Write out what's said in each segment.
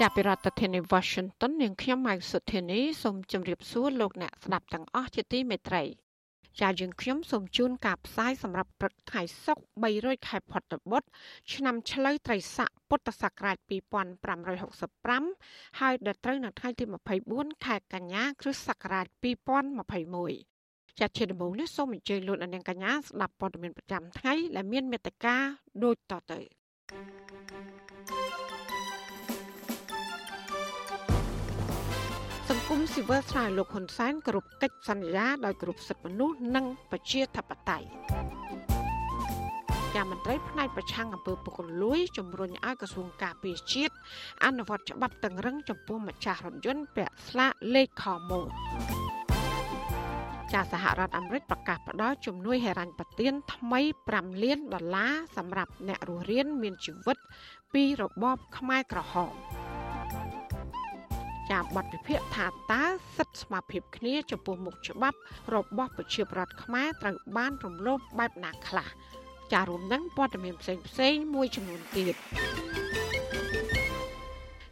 ចាប់ពីរដ្ឋធានី Washington នាងខ្ញុំម៉ៃសុធានីសូមជម្រាបសួរលោកអ្នកស្ដាប់ទាំងអស់ជាទីមេត្រីចាយើងខ្ញុំសូមជូនការផ្សាយសម្រាប់ព្រឹកថ្ងៃសុក្រ300ខែផុតបុត្រឆ្នាំឆ្លូវត្រីស័កពុទ្ធសករាជ2565ហើយដល់ត្រូវនៅថ្ងៃទី24ខែកញ្ញាគ្រិស្តសករាជ2021ចាត់ជាដំបូងនេះសូមអញ្ជើញលោកអ្នកនាងកញ្ញាស្ដាប់ព័ត៌មានប្រចាំថ្ងៃដែលមានមេត្តាដូចតទៅ ង្គមស៊ីវិលស្នើលោកហ៊ុនសែនគ្រប់កិច្ចសន្យាដោយគ្រប់សិទ្ធិមនុស្សនិងប្រជាធិបតេយ្យជាមន្ត្រីផ្នែកប្រឆាំងអំពើពុករលួយជំរុញឲ្យក្រសួងការពារជាតិអនុវត្តច្បាប់តឹងរឹងចំពោះម្ចាស់រថយន្តពាក់ស្លាកលេខខម៉ូចាសហរដ្ឋអាមេរិកប្រកាសផ្តល់ជំនួយហិរញ្ញប្បទានថ្មី5លានដុល្លារសម្រាប់អ្នករស់រានមានជីវិតពីរបបខ្មែរក្រហម ចាបទវិភាគថាតើសិទ្ធិស្មារភាពគ្នាចំពោះមុខច្បាប់របស់ប្រជាប្រដ្ឋខ្មែរត្រូវបានរំលោភបែបណាខ្លះចារួមនឹងព័ត៌មានផ្សេងផ្សេងមួយចំនួនទៀត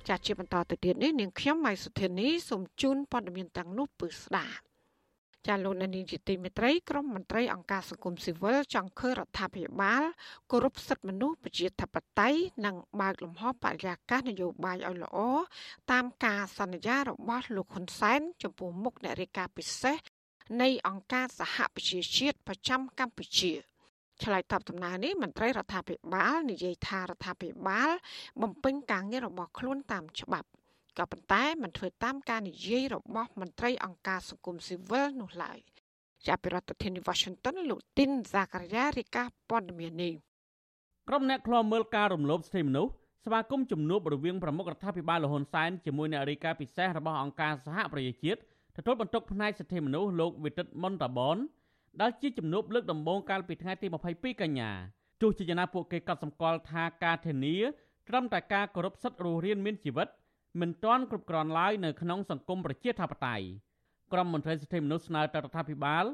ចាជាបន្តទៅទៀតនេះនាងខ្ញុំម៉ៃសុធានីសូមជូនព័ត៌មានទាំងនោះពឺស្ដាប់ ចាលោកនានីជាទីមេត្រីក្រុមមន្ត្រីអង្គការសង្គមស៊ីវិលចង់ឃើញរដ្ឋាភិបាលគោរពសិទ្ធិមនុស្សប្រជាធិបតេយ្យនិងបើកលំហបរិយាកាសនយោបាយឲ្យល្អតាមការសន្យារបស់លោកហ៊ុនសែនចំពោះមុខអ្នករាយការណ៍ពិសេសនៃអង្គការសហប្រជាជាតិប្រចាំកម្ពុជាឆ្លើយតបដំណើរនេះមន្ត្រីរដ្ឋាភិបាលនិយាយថារដ្ឋាភិបាល បំពេញការងាររបស់ខ្លួនតាមច្បាប់ ក៏ប៉ុន្តែមិនធ្វើតាមការនិយាយរបស់មន្ត្រីអង្គការសង្គមស៊ីវិលនោះឡើយចាប់ពីរដ្ឋធានី Washington លោកទីនសាការីយ៉ារីកាព័ត៌មាននេះក្រុមអ្នកឃ្លាំមើលការរំលោភសិទ្ធិមនុស្សស្វាគមន៍ជំនួបរវាងប្រមុខរដ្ឋាភិបាលលហ៊ុនសែនជាមួយអ្នករាយការណ៍ពិសេសរបស់អង្គការសហប្រជាជាតិទទួលបន្ទុកផ្នែកសិទ្ធិមនុស្សលោកវិទិតមុនតាបនដែលជាជំនួបលើកដំបូងកាលពីថ្ងៃទី22កញ្ញាទោះជាយ៉ាងណាពួកគេកត់សម្គាល់ថាការធានាត្រឹមតែការគោរពសិទ្ធិរស់រានមានជីវិត មិនទាន់គ្រប់គ្រាន់ឡើយនៅក្នុងសង្គមប្រជាធិបតេយ្យក្រមមន្ត្រីសិទ្ធិមនុស្សស្នើទៅរដ្ឋាភិបាល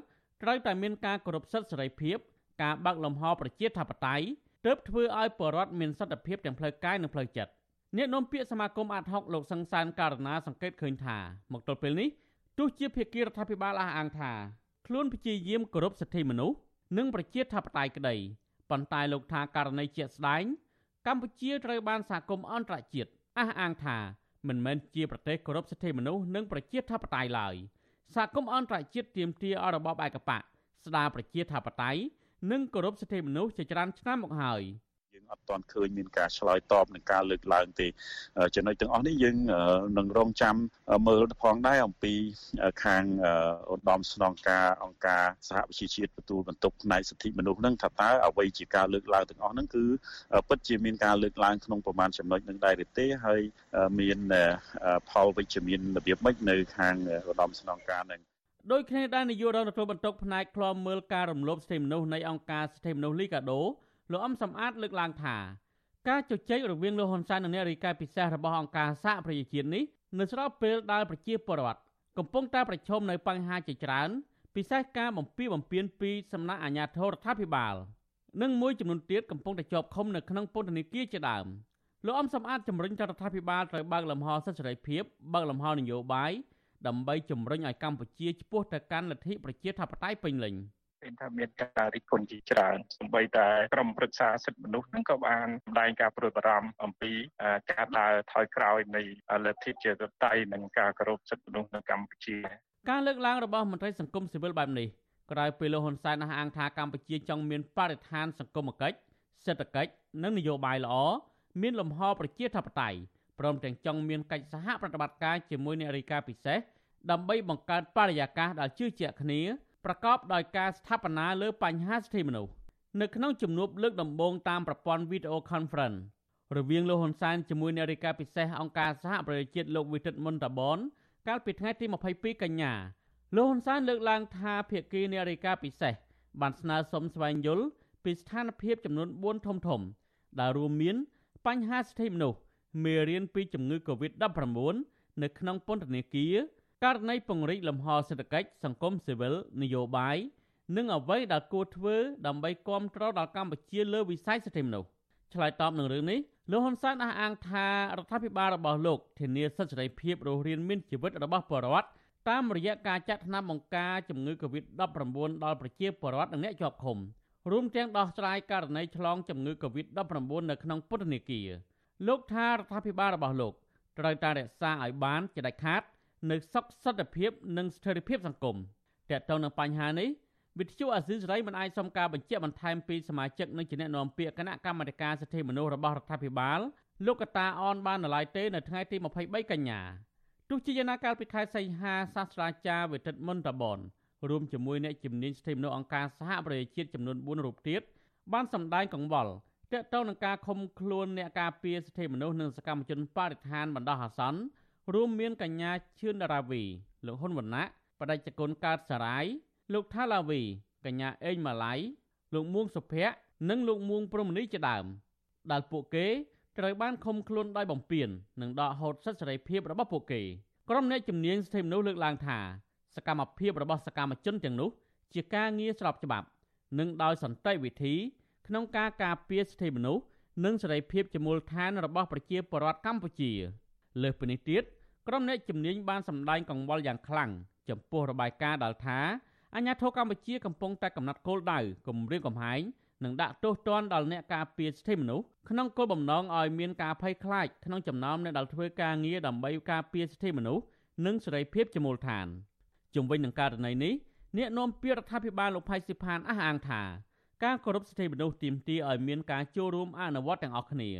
ត្រូវតែមានការគោរពសិទ្ធិសេរីភាព ការបើកលំហប្រជាធិបតេយ្យទើបធ្វើឲ្យប្រជាពលរដ្ឋមានសន្តិភាពទាំងផ្លូវកាយនិងផ្លូវចិត្តអ្នកនាំពាក្យសមាគមអាត់ហុកលោកសង្សានករណាសង្កេតឃើញថាមកទល់ពេលនេះទោះជាភាគីរដ្ឋាភិបាលអះអាងថាខ្លួនព្យាយាមគោរពសិទ្ធិមនុស្សនិងប្រជាធិបតេយ្យក្តីប៉ុន្តែលោកថាករណីជាក់ស្ដែងកម្ពុជាត្រូវបានសហគមន៍អន្តរជាតិអះអាងថា មិនមែនជាប្រទេសគោរពសិទ្ធិមនុស្សនិងប្រជាធិបតេយ្យឡើយសហគមន៍អន្តរជាតិទាមទារឲ្យរបបឯកបកស្ដារប្រជាធិបតេយ្យនិងគោរពសិទ្ធិមនុស្សជាច្រើនឆ្នាំមកហើយ។យើង អត់ទាន់ឃើញមានការឆ្លើយតបនឹងការលើកឡើងទេចំណុចទាំងអស់នេះយើងនឹងរងចាំមើលផងដែរអំពីខាងឧត្តមស្នងការអង្គការសហប្រជាជាតិទទួលបន្ទុកផ្នែកសិទ្ធិមនុស្សនឹងថាតើអ្វីជាការលើកឡើងទាំងអស់ហ្នឹងគឺពិតជាមានការលើកឡើងក្នុងប្រមាណចំណុចនឹងដែរទេហើយមានផលវិជ្ជមានរបៀបម៉េចនៅខាងឧត្តមស្នងការនឹងដោយគ្នាដែរនាយករងទទួលបន្ទុកផ្នែកឃ្លាំមើលការរំលោភសិទ្ធិមនុស្សនៃអង្គការសិទ្ធិមនុស្សលីកាដូ លោកអំសំអាតលើកឡើងថាការជជែករវាងលោកហ៊ុនសែននិងអ្នករាយការណ៍ពិសេសរបស់អង្គការសហប្រជាជាតិនេះនៅស្របពេលដែលប្រជាពលរដ្ឋកំពុងតែប្រឈមនៅបញ្ហាជាច្រើនពិសេសការបំពីបំពេញពីសំណាក់អាជ្ញាធររដ្ឋាភិបាលនិងមួយចំនួនទៀតកំពុងតែជាប់ឃុំនៅក្នុងពន្ធនាគារជាដើមលោកអំសំអាតជំរុញរដ្ឋាភិបាលត្រូវបើកលំហសិទ្ធិសេរីភាពបើកលំហនយោបាយដើម្បីជំរុញឲ្យកម្ពុជាឆ្ពោះទៅកាន់លទ្ធិប្រជាធិបតេយ្យពេញលេញ។ ឃើញថាមានការរិះគន់ជាច្រើនសម្បីតែក្រមប្រឹក្សាសិទ្ធិមនុស្សហ្នឹងក៏បានសម្ដែងការព្រួយបារម្ភអំពីការដើរថយក្រោយនៃលទ្ធិជាតិតៃនិងការគោរពសិទ្ធិមនុស្សនៅកម្ពុជាការលើកឡើងរបស់មន្ត្រីសង្គមស៊ីវិលបែបនេះក្រោយពេលលោកហ៊ុនសែនអះអាងថាកម្ពុជាចង់មានបរិស្ថានសង្គមគិច្ចសេដ្ឋកិច្ចនិងនយោបាយល្អមានលំហប្រជាធិបតេយ្យព្រមទាំងចង់មានកិច្ចសហប្រតិបត្តិការជាមួយអ្នករាយការណ៍ពិសេសដើម្បីបង្កើតបរិយាកាសដែលជឿជាក់គ្នា ប្រកបដោយការស្ថាបនាលើបញ្ហាសិទ្ធិមនុស្សនៅក្នុងជំនួបលើកដំបូងតាមប្រព័ន្ធ Video Conference រវាងលោកហ៊ុនសែនជាមួយអ្នករាយការណ៍ពិសេសអង្គការសហប្រជាជាតិលោកវិទិតមុនតាបនកាលពីថ្ងៃទី22កញ្ញាលោកហ៊ុនសែនលើកឡើងថាភាគីនៃរាយការណ៍ពិសេសបានស្នើសុំស្វែងយល់ពីស្ថានភាពចំនួន4ធំធំ ដែលរួមមាន បញ្ហាសិទ្ធិមនុស្សមេរៀនពីជំងឺ Covid-19 នៅក្នុងពន្ធនាគារ ករណីពង្រីកលំហសេដ្ឋកិច្ចសង្គមស៊ីវិលនយោបាយនិងអ្វីដែលគួរធ្វើដើម្បីគាំទ្រដល់កម្ពុជាលើវិស័យសិទ្ធិមនុស្សឆ្លើយតបនឹងរឿងនេះលោកហ៊ុនសែនអះអាងថារដ្ឋាភិបាលរបស់លោកធានាសិទ្ធិសេរីភាពរស់រានមានជីវិតរបស់ប្រជាពលរដ្ឋតាមរយៈការចាត់ថ្នាំបង្ការជំងឺ Covid-19 ដល់ប្រជាពលរដ្ឋនិងអ្នកជាប់ឃុំរួមទាំងដោះស្រាយករណីឆ្លងជំងឺ Covid-19 នៅក្នុងពន្ធនាគារលោកថារដ្ឋាភិបាលរបស់លោកត្រូវតែរក្សាឲ្យបានជាដាច់ខាត នៅសុខសន្តិភាពនិងស្ថិរភាពសង្គមតើតើនឹងបញ្ហានេះវិទ្យុអាស៊ីសេរីមិនអាចសុំការបញ្ជាក់បន្ថែមពីសមាជិកនិងជាអ្នកនាំពាក្យគណៈកម្មាធិការសិទ្ធិមនុស្សរបស់រដ្ឋាភិបាលលោកកតាអនបាននៅឡើយទេនៅថ្ងៃទី23កញ្ញាទោះជាយ៉ាងណាកាលពីខែសីហាសាស្ត្រាចារ្យវិទិតមុនតបនរួមជាមួយអ្នកជំនាញសិទ្ធិមនុស្សអង្គការសហប្រជាជាតិចំនួន4រូបទៀតបានសម្ដែងកង្វល់ទាក់ទងនឹងការឃុំខ្លួនអ្នកការពារសិទ្ធិមនុស្សនិងសកម្មជនបរិស្ថានបណ្ដោះអាសន្ន រួមមានកញ្ញាឈឿនដារាវីលោកហ៊ុនវណ្ណៈបដិជគុណកើតសារាយលោកថាឡាវីកញ្ញាអេងម៉ាឡៃលោកមួងសុភ័ក្រនិងលោកមួងព្រំនីជាដើមដែលពួកគេត្រូវបានឃុំខ្លួនដោយបំពាននិងដកហូតសិទ្ធិសេរីភាពរបស់ពួកគេក្រុមអ្នកជំនាញសិទ្ធិមនុស្សលើកឡើងថាសកម្មភាពរបស់សកម្មជនទាំងនោះជាការងារស្របច្បាប់និងដោយសន្តិវិធីក្នុងការការពារសិទ្ធិមនុស្សនិងសេរីភាពជាមូលដ្ឋានរបស់ប្រជាពលរដ្ឋកម្ពុជា លើសពីនេះទៀត ក្រុមអ្នកជំនាញបានសម្ដែងកង្វល់យ៉ាងខ្លាំងចំពោះរបាយការណ៍ដែលថាអាញាធរកម្ពុជាកំពុងតែកំណត់គោលដៅគម្រាមកំហែងនិងដាក់ទោសទណ្ឌដល់អ្នកការពារសិទ្ធិមនុស្សក្នុងគោលបំណងឲ្យមានការភ័យខ្លាចក្នុងចំណោមអ្នកដែលធ្វើការងារដើម្បីការពារសិទ្ធិមនុស្សនិងសេរីភាពជាមូលដ្ឋានជំវិញនឹងករណីនេះអ្នកនាំពាក្យរដ្ឋាភិបាលលោកផៃស៊ីផានអះអាងថាការគោរពសិទ្ធិមនុស្សទាមទារឲ្យមានការចូលរួមអនុវត្តទាំងអស់គ្នា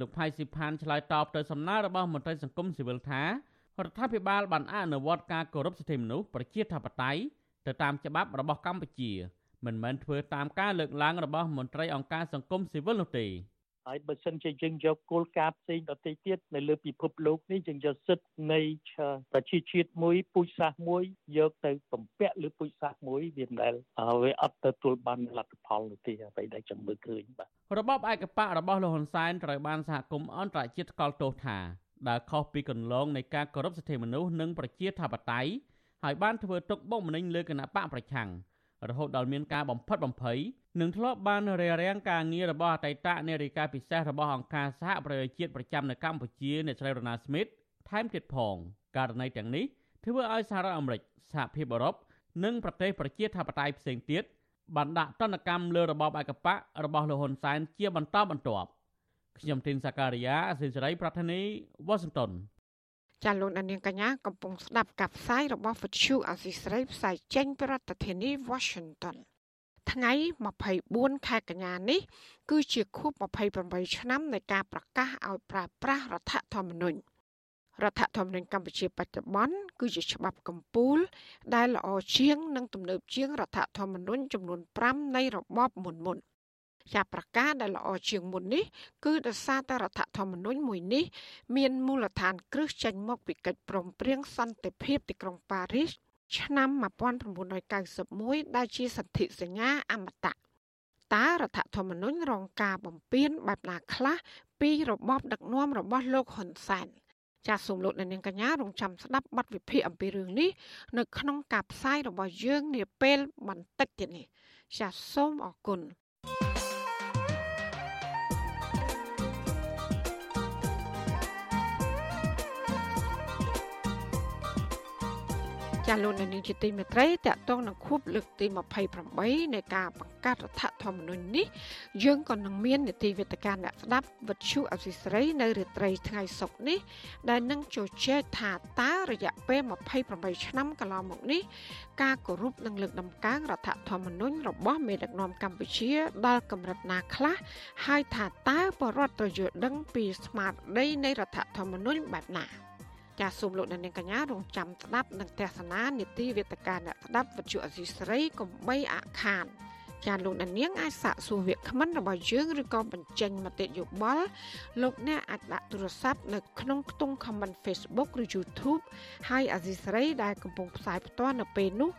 លោកផៃស៊ីផានឆ្លើយតបទៅសំណើរបស់មន្ត្រីសង្គមស៊ីវិលថារដ្ឋាភិបាលបានអនុវត្តការគោរពសិទ្ធិមនុស្សប្រជាធិបតេយ្យទៅតាមច្បាប់របស់កម្ពុជាមិនមែនធ្វើតាមការលើកឡើងរបស់មន្ត្រីអង្គការសង្គមស៊ីវិលនោះទេហើយបើសិនជាយើងយកគោលការណ៍ផ្សេងដទៃទៀតនៅលើពិភពលោកនេះយើងយកសិទ្ធិនៃប្រជាជាតិមួយពូជសាសន៍មួយយកទៅបំពាក់លើពូជសាសន៍មួយវាមិនដែលវាអត់ទទួលបានលទ្ធផលនោះទេអ្វីដែលចង់មើលឃើញបាទ របបឯកបៈរបស់លោកហ៊ុនសែនត្រូវបានសហគមន៍អន្តរជាតិស្គាល់ទោសថាដែលខុសពីកន្លងនៃការគោរពសិទ្ធិមនុស្សនិងប្រជាធិបតេយ្យហើយបានធ្វើទុកបុកម្នេញលើគណៈបកប្រឆាំងរហូតដល់មានការបំផិតបំភ័យនិងធ្លាប់បានរារាំងការងាររបស់អតីតនារីកាពិសេសរបស់អង្គការសហប្រជាជាតិប្រចាំនៅកម្ពុជាអ្នកស្រីរណាស្មីតថែមទៀតផងករណីទាំងនេះធ្វើឲ្យសហរដ្ឋអាមេរិកសហភាពអឺរ៉ុបនិងប្រទេសប្រជាធិបតេយ្យផ្សេងទៀត បានដាក់ទណ្ឌកម្មលើរបបឯកបករបស់លោកហ៊ុនសែនជាបន្តបន្ទាប់ខ្ញុំទីនសាការីយ៉ាអសិលសេរីប្រធានីវ៉ាស៊ីនតោនចាលោកនាងកញ្ញាកំពុងស្ដាប់ការផ្សាយរបស់វិទ្យុអសីស្រីផ្សាយចេញពីរដ្ឋធានី Washington ថ្ងៃ24ខែកញ្ញានេះ គឺជាខួប28ឆ្នាំនៃការប្រកាសឲ្យប្រើប្រាស់រដ្ឋធម្មនុញ្ញ រដ្ឋធម្មនុញ្ញកម្ពុជាបច្ចុប្បន្នគឺជាច្បាប់កម្ពុជាដែលល្អជាងនិងទំនើបជាងរដ្ឋធម្មនុញ្ញចំនួន5នៃរបបមុនមុនជាប្រការដែលល្អជាងមុននេះគឺដោយសារតែរដ្ឋធម្មនុញ្ញមួយនេះមានមូលដ្ឋានគ្រឹះចេញមកពីកិច្ចព្រមព្រៀងសន្តិភាពទីក្រុងប៉ារីសឆ្នាំ1991ដែលជាសន្ធិសញ្ញាអមតៈតើរដ្ឋធម្មនុញ្ញរងការបំពានបែបណាខ្លះពីរបបដឹកនាំរបស់លោកហ៊ុនសែន ចាសសូមលោកអ្នកនាងកញ្ញារងចាំស្ដាប់បទវិភាគអំពីរឿងនេះនៅក្នុងការផ្សាយរបស់យើងនាពេលបន្តិចទៀតនេះចាសសូមអរគុណ ចាលោកនាងជាទីមេត្រីតកតងនឹងខួបលើកទី28នៃការបង្កើតរដ្ឋធម្មនុញ្ញនេះយើងក៏នឹងមាននីតិវិទ្យាអ្នកស្ដាប់វិទ្យុអសីស្រីនៅរាត្រីថ្ងៃសុក្រនេះ ដែលនឹងជជែកថាតើរយៈពេល28ឆ្នាំកន្លងមកនេះការគោរពនិងលើកដំកើងរដ្ឋធម្មនុញ្ញរបស់មេដឹកនាំកម្ពុជាដល់កម្រិតណាខ្លះហើយថាតើបរដ្ឋត្រូវយល់ដឹងពីស្មារតីនៃរដ្ឋធម្មនុញ្ញបែបណា ចាសសូមលោកអ្នកនាងកញ្ញារងចាំស្ដាប់នឹងទស្សនានីតិវេទិកាអ្នកស្ដាប់វិទ្យុអសីស្រីកំបីអាខានចាលោកអ្នកនាងអាចសាកសួរវាគ្មិនរបស់យើងឬក៏បញ្ចេញមតិយោបល់លោកអ្នកអាចដាក់ទូរស័ព្ទនៅក្នុងខ្ទង់ comment Facebook ឬ YouTube ហើយអាស៊ីសេរីដែលកំពុងផ្សាយផ្ទាល់នៅពេលនេះ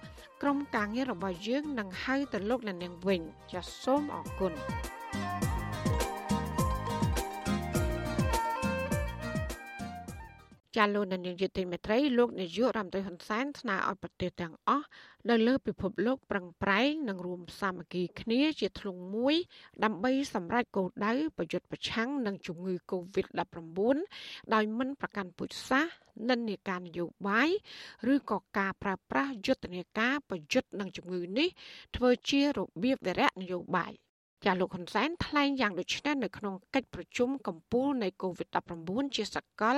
ក្រុមការងាររបស់យើងនឹងហៅទៅលោកអ្នកនាងវិញចាសសូមអរគុណ ចាលោកនាយកយុតិមេត្រីលោកនាយករដ្ឋមន្ត្រីហ៊ុនសែនស្នើឲ្យប្រទេសទាំងអស់នៅលើពិភពលោកប្រឹងប្រែងនិងរួមសាមគ្គីគ្នាជាធ្លុងមួយ ដើម្បីសម្រេចគោលដៅប្រយុទ្ធប្រឆាំងនឹងជំងឺ Covid-19 ដោយមិនប្រកាន់ពូជសាសន៍និន្នាការនយោបាយឬក៏ការប្រើប្រាស់យុទ្ធនាការប្រយុទ្ធនឹងជំងឺនេះធ្វើជារបៀបវិរៈនយោបាយ ចាលោកហ៊ុនសែនថ្លែងយ៉ាងដូចនេះនៅក្នុងកិច្ចប្រជុំកំពូលនៃ COVID-19 ជាសកល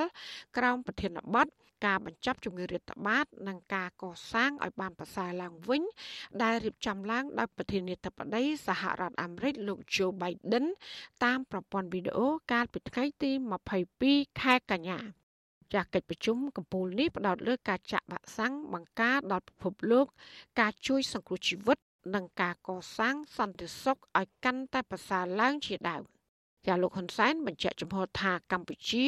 ក្រោមប្រធានបទការបញ្ចប់ជំងឺរាតត្បាត និងការកសាងឲ្យបានប្រសើរឡើងវិញ ដែលរៀបចំឡើងដោយប្រធានាធិបតីសហរដ្ឋអាមេរិកលោក Joe Biden តាមប្រព័ន្ធវីដេអូកាលពីថ្ងៃទី22ខែកញ្ញាចាស់កិច្ចប្រជុំកំពូលនេះផ្ដោតលើការចាក់វ៉ាក់សាំងបង្ការដល់ពិភពលោក ការជួយសង្គ្រោះជីវិត និងការកសាងសន្តិសុខឲ្យកាន់តែប្រសើរឡើងជាដើមចាលោកហ៊ុនសែនបញ្ជាក់ចំហថាកម្ពុជា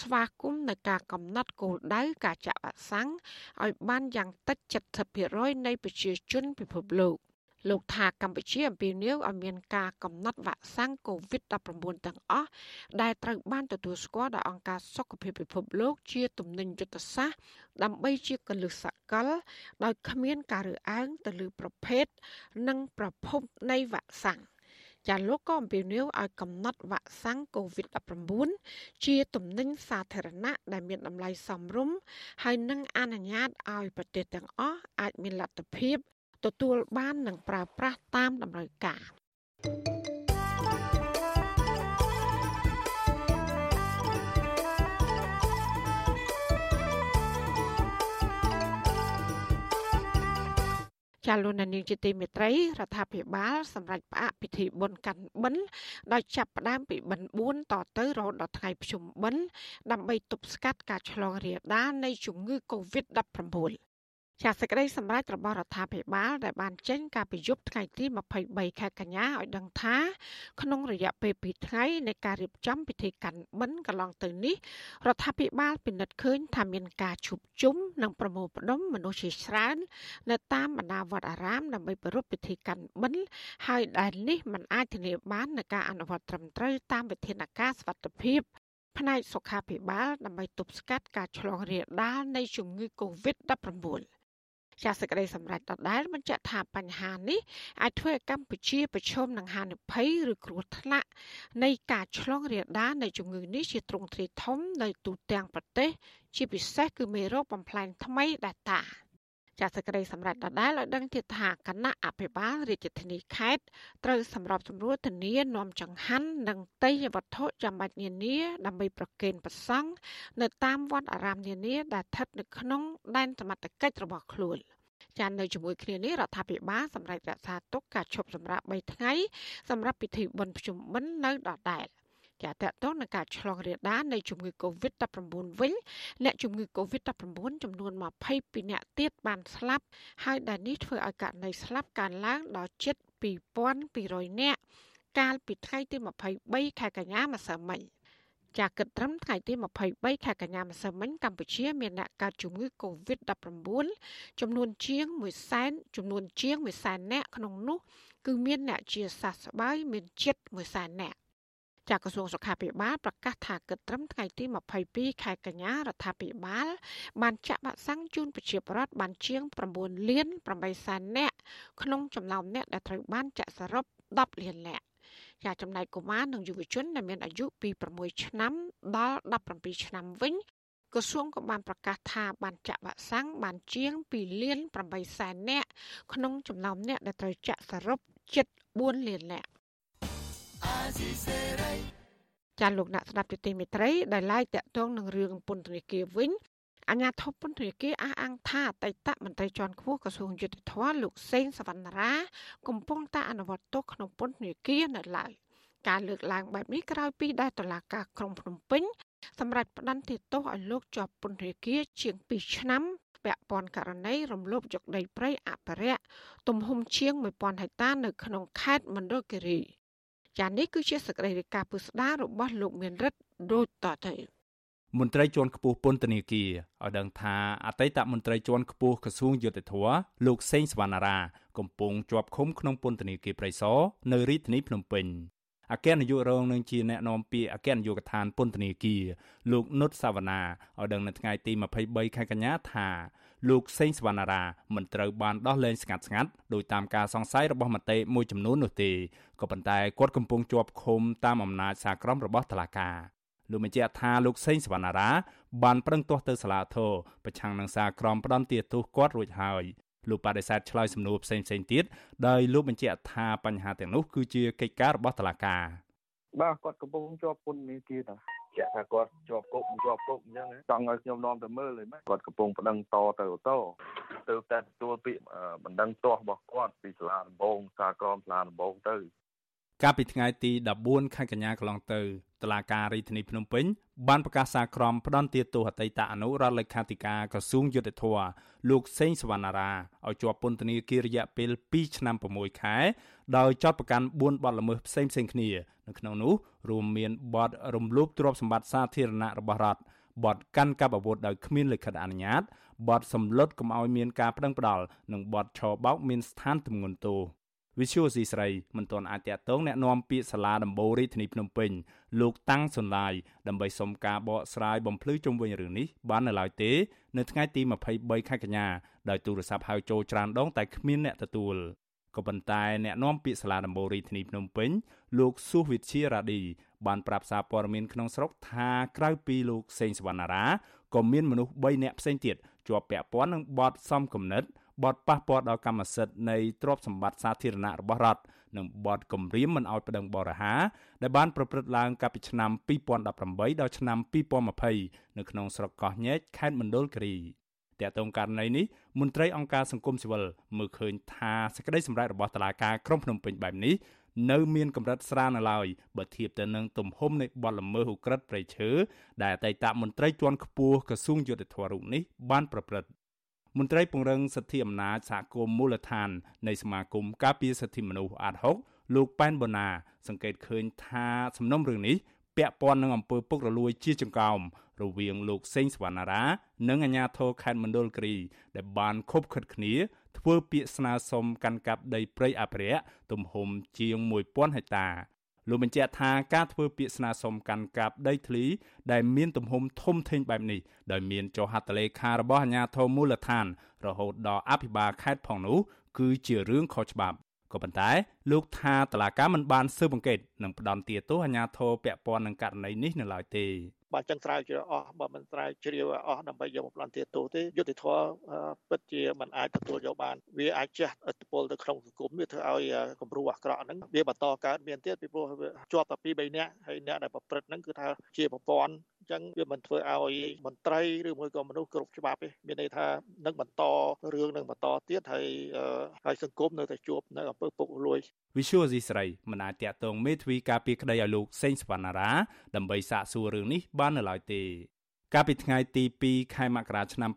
ស្វាគមន៍នៅការកំណត់គោលដៅការចាក់វ៉ាក់សាំងឲ្យបានយ៉ាងតិច70%នៃប្រជាជនពិភពលោក លោកថាកម្ពុជាអំពាវនាវឲ្យមានការកំណត់វ៉ាក់សាំង COVID-19 ទាំងអស់ដែលត្រូវបានទទួលស្គាល់ដោយអង្គការសុខភាពពិភពលោកជាទំនិញយុទ្ធសាស្ត្រដើម្បីជាកលឹះសកល ដោយគ្មានការរើសអើងទៅលើប្រភេទនិងប្រភពនៃវ៉ាក់សាំងចាលោកក៏អំពាវនាវឲ្យកំណត់វ៉ាក់សាំង COVID-19 ជាទំនិញសាធារណៈដែលមានតម្លៃសមរម្យហើយនឹងអនុញ្ញាតឲ្យប្រទេសទាំងអស់អាចមានលទ្ធភាព ទទួលបាននិងប្រើប្រាស់តាមតម្រូវការចាលោកនាងជាទីមេត្រីរដ្ឋាភិបាលសម្រាប់ផ្អាកពិធីបុណ្យកាន់បិណ្ឌដោយចាប់ផ្ដើមពីបិណ្ឌ4តទៅរហូតដល់ថ្ងៃភ្ជុំបិណ្ឌដើម្បីទប់ស្កាត់ការឆ្លងរាលដាលនៃជំងឺ Covid-19 ចាសសេចក្តីសម្រេចរបស់រដ្ឋាភិបាល ដែលបានចេញកាលពីយប់ថ្ងៃទី23ខែកញ្ញាឲ្យដឹងថា ក្នុងរយៈពេល2ថ្ងៃនៃការរៀបចំពិធីកាន់បិណ្ឌកន្លងទៅនេះរដ្ឋាភិបាលពិនិត្យឃើញថាមានការជួបជុំនិងប្រមូលផ្ដុំមនុស្សជាច្រើននៅតាមបណ្ដាវត្តអារាមដើម្បីប្រារព្ធពិធីកាន់បិណ្ឌហើយដែលនេះមិនអាចធានាបាននូវការអនុវត្តត្រឹមត្រូវតាមវិធានការសុវត្ថិភាពផ្នែកសុខាភិបាលដើម្បីទប់ស្កាត់ការឆ្លងរាលដាលនៃជំងឺ Covid-19 ចាសសេចក្តីសម្រេចដដែលបញ្ជាក់ថាបញ្ហានេះអាចធ្វើឲ្យកម្ពុជាប្រឈមនឹងហានិភ័យឬគ្រោះថ្នាក់នៃការឆ្លងរាលដាលនៃជំងឺនេះជាទ្រង់ទ្រាយធំនៅទូទាំងប្រទេស ជាពិសេសគឺមេរោគបំផ្លែងថ្មី Delta ចាសសេចក្តីសម្រេចដដែលឲ្យដឹងទៀតថាគណៈអភិបាលរាជធានីខេត្តត្រូវសម្របសម្រួលធានានាំចង្ហាន់និងតេយ្យវត្ថុចាំបាច់នានាដើម្បីប្រគេនប្រសង់នៅតាមវត្តអារាមនានាដែលស្ថិតនៅក្នុងដែនសមត្ថកិច្ចរបស់ខ្លួនចាននៅជាមួយគ្នានេះរដ្ឋាភិបាលសម្រេចរក្សាទុកការឈប់សម្រាក3ថ្ងៃសម្រាប់ពិធីបុណ្យភ្ជុំបិណ្ឌនៅដដែល ចាតកតងនឹងការឆ្លងរាលដាលនៃជំងឺ Covid-19 វិញអ្នកជំងឺ Covid-19 ចំនួន22អ្នកទៀតបានស្លាប់ហើយដែលនេះធ្វើឲ្យករណីស្លាប់កើនឡើងដល់ជិត2200នាក់កាលពីថ្ងៃទី23ខែកញ្ញាម្សិលមិញចាគិតត្រឹមថ្ងៃទី23ខែកញ្ញាម្សិលមិញកម្ពុជាមានអ្នកកើតជំងឺ Covid-19 ចំនួនជាង1សែនចំនួនជាង1សែននាក់ក្នុងនោះគឺមានអ្នកជាសះស្បើយមានជិត1សែននាក់ ចាក្រសួងសុខាភិបាលប្រកាសថាគិតត្រឹមថ្ងៃទី22ខែកញ្ញារដ្ឋាភិបាល បានចាក់វ៉ាក់សាំងជូនប្រជាពលរដ្ឋបានជាង9លាន8សែននាក់ក្នុងចំណោមអ្នកដែលត្រូវបានចាក់សរុប10លាននាក់ចាចំណែកកុមារនិងយុវជនដែលមានអាយុពី6ឆ្នាំដល់17ឆ្នាំវិញក្រសួងក៏បានប្រកាសថាបានចាក់វ៉ាក់សាំងបានជាង2លាន8សែននាក់ក្នុងចំណោមអ្នកដែលត្រូវចាក់សរុបជិត4លាននាក់ ចាលោកអ្នកស្ដាប់ទទីមេត្រីដែលឡាយតាក់ទងនឹងរឿងពន្ធនាគារវិញអាញាធិបពន្ធនាគារអះអាងថាអតីតមន្ត្រីជាន់ខ្ពស់ក្រសួងយុទ្ធភ័ពលោកសេងសវណ្ណារា កំពុងតែអនុវត្តទោសក្នុងពន្ធនាគារនៅឡើយការលើកឡើងបែបនេះក្រោយពីដែលតុលាការក្រុងភ្នំពេញសម្រាប់ផ្តន្ទាទោសឲ្យលោកជាប់ពន្ធនាគារជាង2ឆ្នាំពាក់ព័ន្ធករណីរំលោភយកដីព្រៃអភិរក្សទំហំជាង1000ហិកតានៅក្នុងខេត្តមណ្ឌលគិរី ចានេះគឺជាសកម្មភាពការពុស្ដាររបស់លោកមានរិទ្ធដូចតទៅមន្ត្រីជាន់ខ្ពស់ពន្ធនាគារឲ្យដឹងថាអតីតមន្ត្រីជាន់ខ្ពស់ក្រសួងយុតិធធលោកសេងសវណ្ណារាកំពុងជាប់ឃុំក្នុងពន្ធនាគារព្រៃសរនៅរាជធានីភ្នំពេញអគ្គនាយករងនឹងជាអ្នកនាំពាក្យអគ្គនាយកដ្ឋានពន្ធនាគារលោកនុតសាវណ្ណាឲ្យដឹងនៅថ្ងៃទី23ខែកញ្ញាថា លោកសេងសវណ្ណារាមិនត្រូវបានដោះលែងស្ងាត់ស្ងាត់ដោយតាមការសង្ស័យរបស់មតិមួយចំនួននោះទេក៏ប៉ុន្តែគាត់កំពុងជាប់ឃុំតាមអំណាចសាក្រមរបស់តុលាការលោកបញ្ជាក់ថាលោកសេងសវណ្ណារាបានប្រឹងទាស់ទៅសាលាធរប្រឆាំងនឹងសារក្រមផ្ដន់ទាទោសគាត់រួចហើយលោកបដិសេធឆ្លើយសំណួរផ្សេងផ្សេងទៀតដោយលោកបញ្ជាក់ថាបញ្ហាទាំងនោះគឺជាកិច្ចការរបស់តុលាការបាទគាត់កំពុងជាប់ពន្ធនាគារតា ចាក់ថាគាត់ជាប់គុកជាប់គុកអញ្ចឹងចង់ឲ្យខ្ញុំនាំទៅមើលហើយគាត់កំពុងប្តឹងតទៅតទៅតែទទួលពាក្យបណ្ដឹងទាស់របស់គាត់ពីសាលាដំបងសាក្រមសាលាដំបងទៅ កាលពីថ្ងៃទី14ខែកញ្ញាកន្លងទៅតុលាការរាជធានីភ្នំពេញបានប្រកាសសារក្រមផ្ដន្ទាទោសអតីតអនុរដ្ឋលេខាធិការក្រសួងយុទ្ធភ័ពលោកសេងសវណ្ណារាឲ្យជាប់ពន្ធនាគាររយៈពេល2ឆ្នាំ6ខែ ដោយចោទប្រកាន់4បទល្មើសផ្សេងៗគ្នានៅក្នុងនោះរួមមានបទរំលោភទ្រព្យសម្បត្តិសាធារណៈរបស់រដ្ឋបទកាន់កាប់អាវុធដោយគ្មានលិខិតអនុញ្ញាតបទសម្លុតកុំឲ្យមានការប្តឹងផ្តល់និងបទឆបោកមានស្ថានទម្ងន់ទោស វិសុយស៊ីស្រីមិនទាន់អាចតាក់ទងแนะនាំពាក្យសាលាដំបូងរាជធានីភ្នំពេញលោកតាំងសុនឡាយដើម្បីសុំការបកស្រាយបំភ្លឺជុំវិញរឿងនេះបាននៅឡើយទេ នៅថ្ងៃទី23ខែកញ្ញាដោយទូរស័ព្ទហៅចូលច្រើនដងតែគ្មានអ្នកទទួលក៏ប៉ុន្តែអ្នកនាំពាក្យសាលាដំបូងរាជធានីភ្នំពេញលោកសុវិទ្យារ៉ាឌីបានប្រាប់សារព័ត៌មានក្នុងស្រុកថាក្រៅពីលោកសេងសវណ្ណារាក៏មានមនុស្ស3នាក់ផ្សេងទៀតជាប់ពាក់ព័ន្ធនឹងបទសំគំនិត បទប៉ះពាល់ដល់កម្មសិទ្ធិនៃទ្រព្យសម្បត្តិសាធារណៈរបស់រដ្ឋនិងបទគំរាមមិនអោយប្តឹងបរិហាដែលបានប្រព្រឹត្តឡើងកាលពីឆ្នាំ2018ដល់ឆ្នាំ2020នៅក្នុងស្រុកកោះញែកខេត្តមណ្ឌលគិរីតកតងករណីនេះមន្ត្រីអង្គការសង្គមស៊ីវិលមើលឃើញថាសេចក្តីសម្រេចរបស់តុលាការក្រុងភ្នំពេញបែបនេះនៅមានកម្រិតស្រាលនៅឡើយបើធៀបទៅនឹងទំហំនៃបទល្មើសឧក្រិដ្ឋព្រៃឈើដែលអតីតមន្ត្រីជាន់ខ្ពស់ក្រសួងយុទ្ធភ័ពរូបនេះបានប្រព្រឹត្ត មន្ត្រីពង្រឹងសិទ្ធិអំណាចសហគមន៍មូលដ្ឋាននៃសមាគមការពារសិទ្ធិមនុស្សអាត6លោកប៉ែនបូណា សង្កេតឃើញថាសំណុំរឿងនេះពាក់ព័ន្ធនឹងអំពើពុករលួយជាចង្កោមរវាងលោកសេងសវណ្ណារា និងអាជ្ញាធរខេត្តមណ្ឌលគិរី ដែលបានខົບខិតគ្នា ធ្វើពាក្យស្នើសុំកាន់កាប់ដីព្រៃអភិរក្សទំហំជាង1000ហិកតា លោកបញ្ជាក់ថាការធ្វើពាក្យស្នើសុំកាន់កាប់ដីធ្លី ដែលមានទំហំធំធេងបែបនេះដោយមានចុះហត្ថលេខារបស់អាជ្ញាធរមូលដ្ឋាន រហូតដល់អភិបាលខេត្តផងនោះគឺជារឿងខុសច្បាប់ក៏ប៉ុន្តែលោកថាតឡាកាមិនបានស៊ើបអង្កេតនិងផ្ដន់ទាទោសអាជ្ញាធរពាក់ព័ន្ធនឹងករណីនេះនៅឡើយទេ បើចឹងស្រាវជ្រាវអស់បើមិនស្រាវជ្រាវអស់ដើម្បីយកមកផ្លន់ទាទោសទេយុតិធម៌ពិតជាមិនអាចទទួលយកបានវាអាចជះឥទ្ធិពលទៅក្នុងសង្គមវាធ្វើឲ្យគំរូអាក្រក់ហ្នឹងវាបន្តកើតមានទៀតពីព្រោះជាប់តែពី3នាក់ហើយអ្នកដែលប្រព្រឹត្តហ្នឹងគឺថាជាប្រព័ន្ធអញ្ចឹងវាមិនធ្វើឲ្យមន្ត្រីឬមួយក៏មនុស្សគ្រប់ច្បាប់ទេមានន័យថានឹងបន្តរឿងនឹងបន្តទៀតហើយហើយសង្គមនៅតែជួបនៅអំពើពុករលួយវិសុយអ៊ីស្រាអែលមិនអាចតាក់ទងមេធាវីការពីក្តីឲ្យលោកសេងសវណ្ណារាដើម្បីសាកសួររឿងនេះបាននៅឡើយទេកាលពីថ្ងៃទី2ខែមករាឆ្នាំ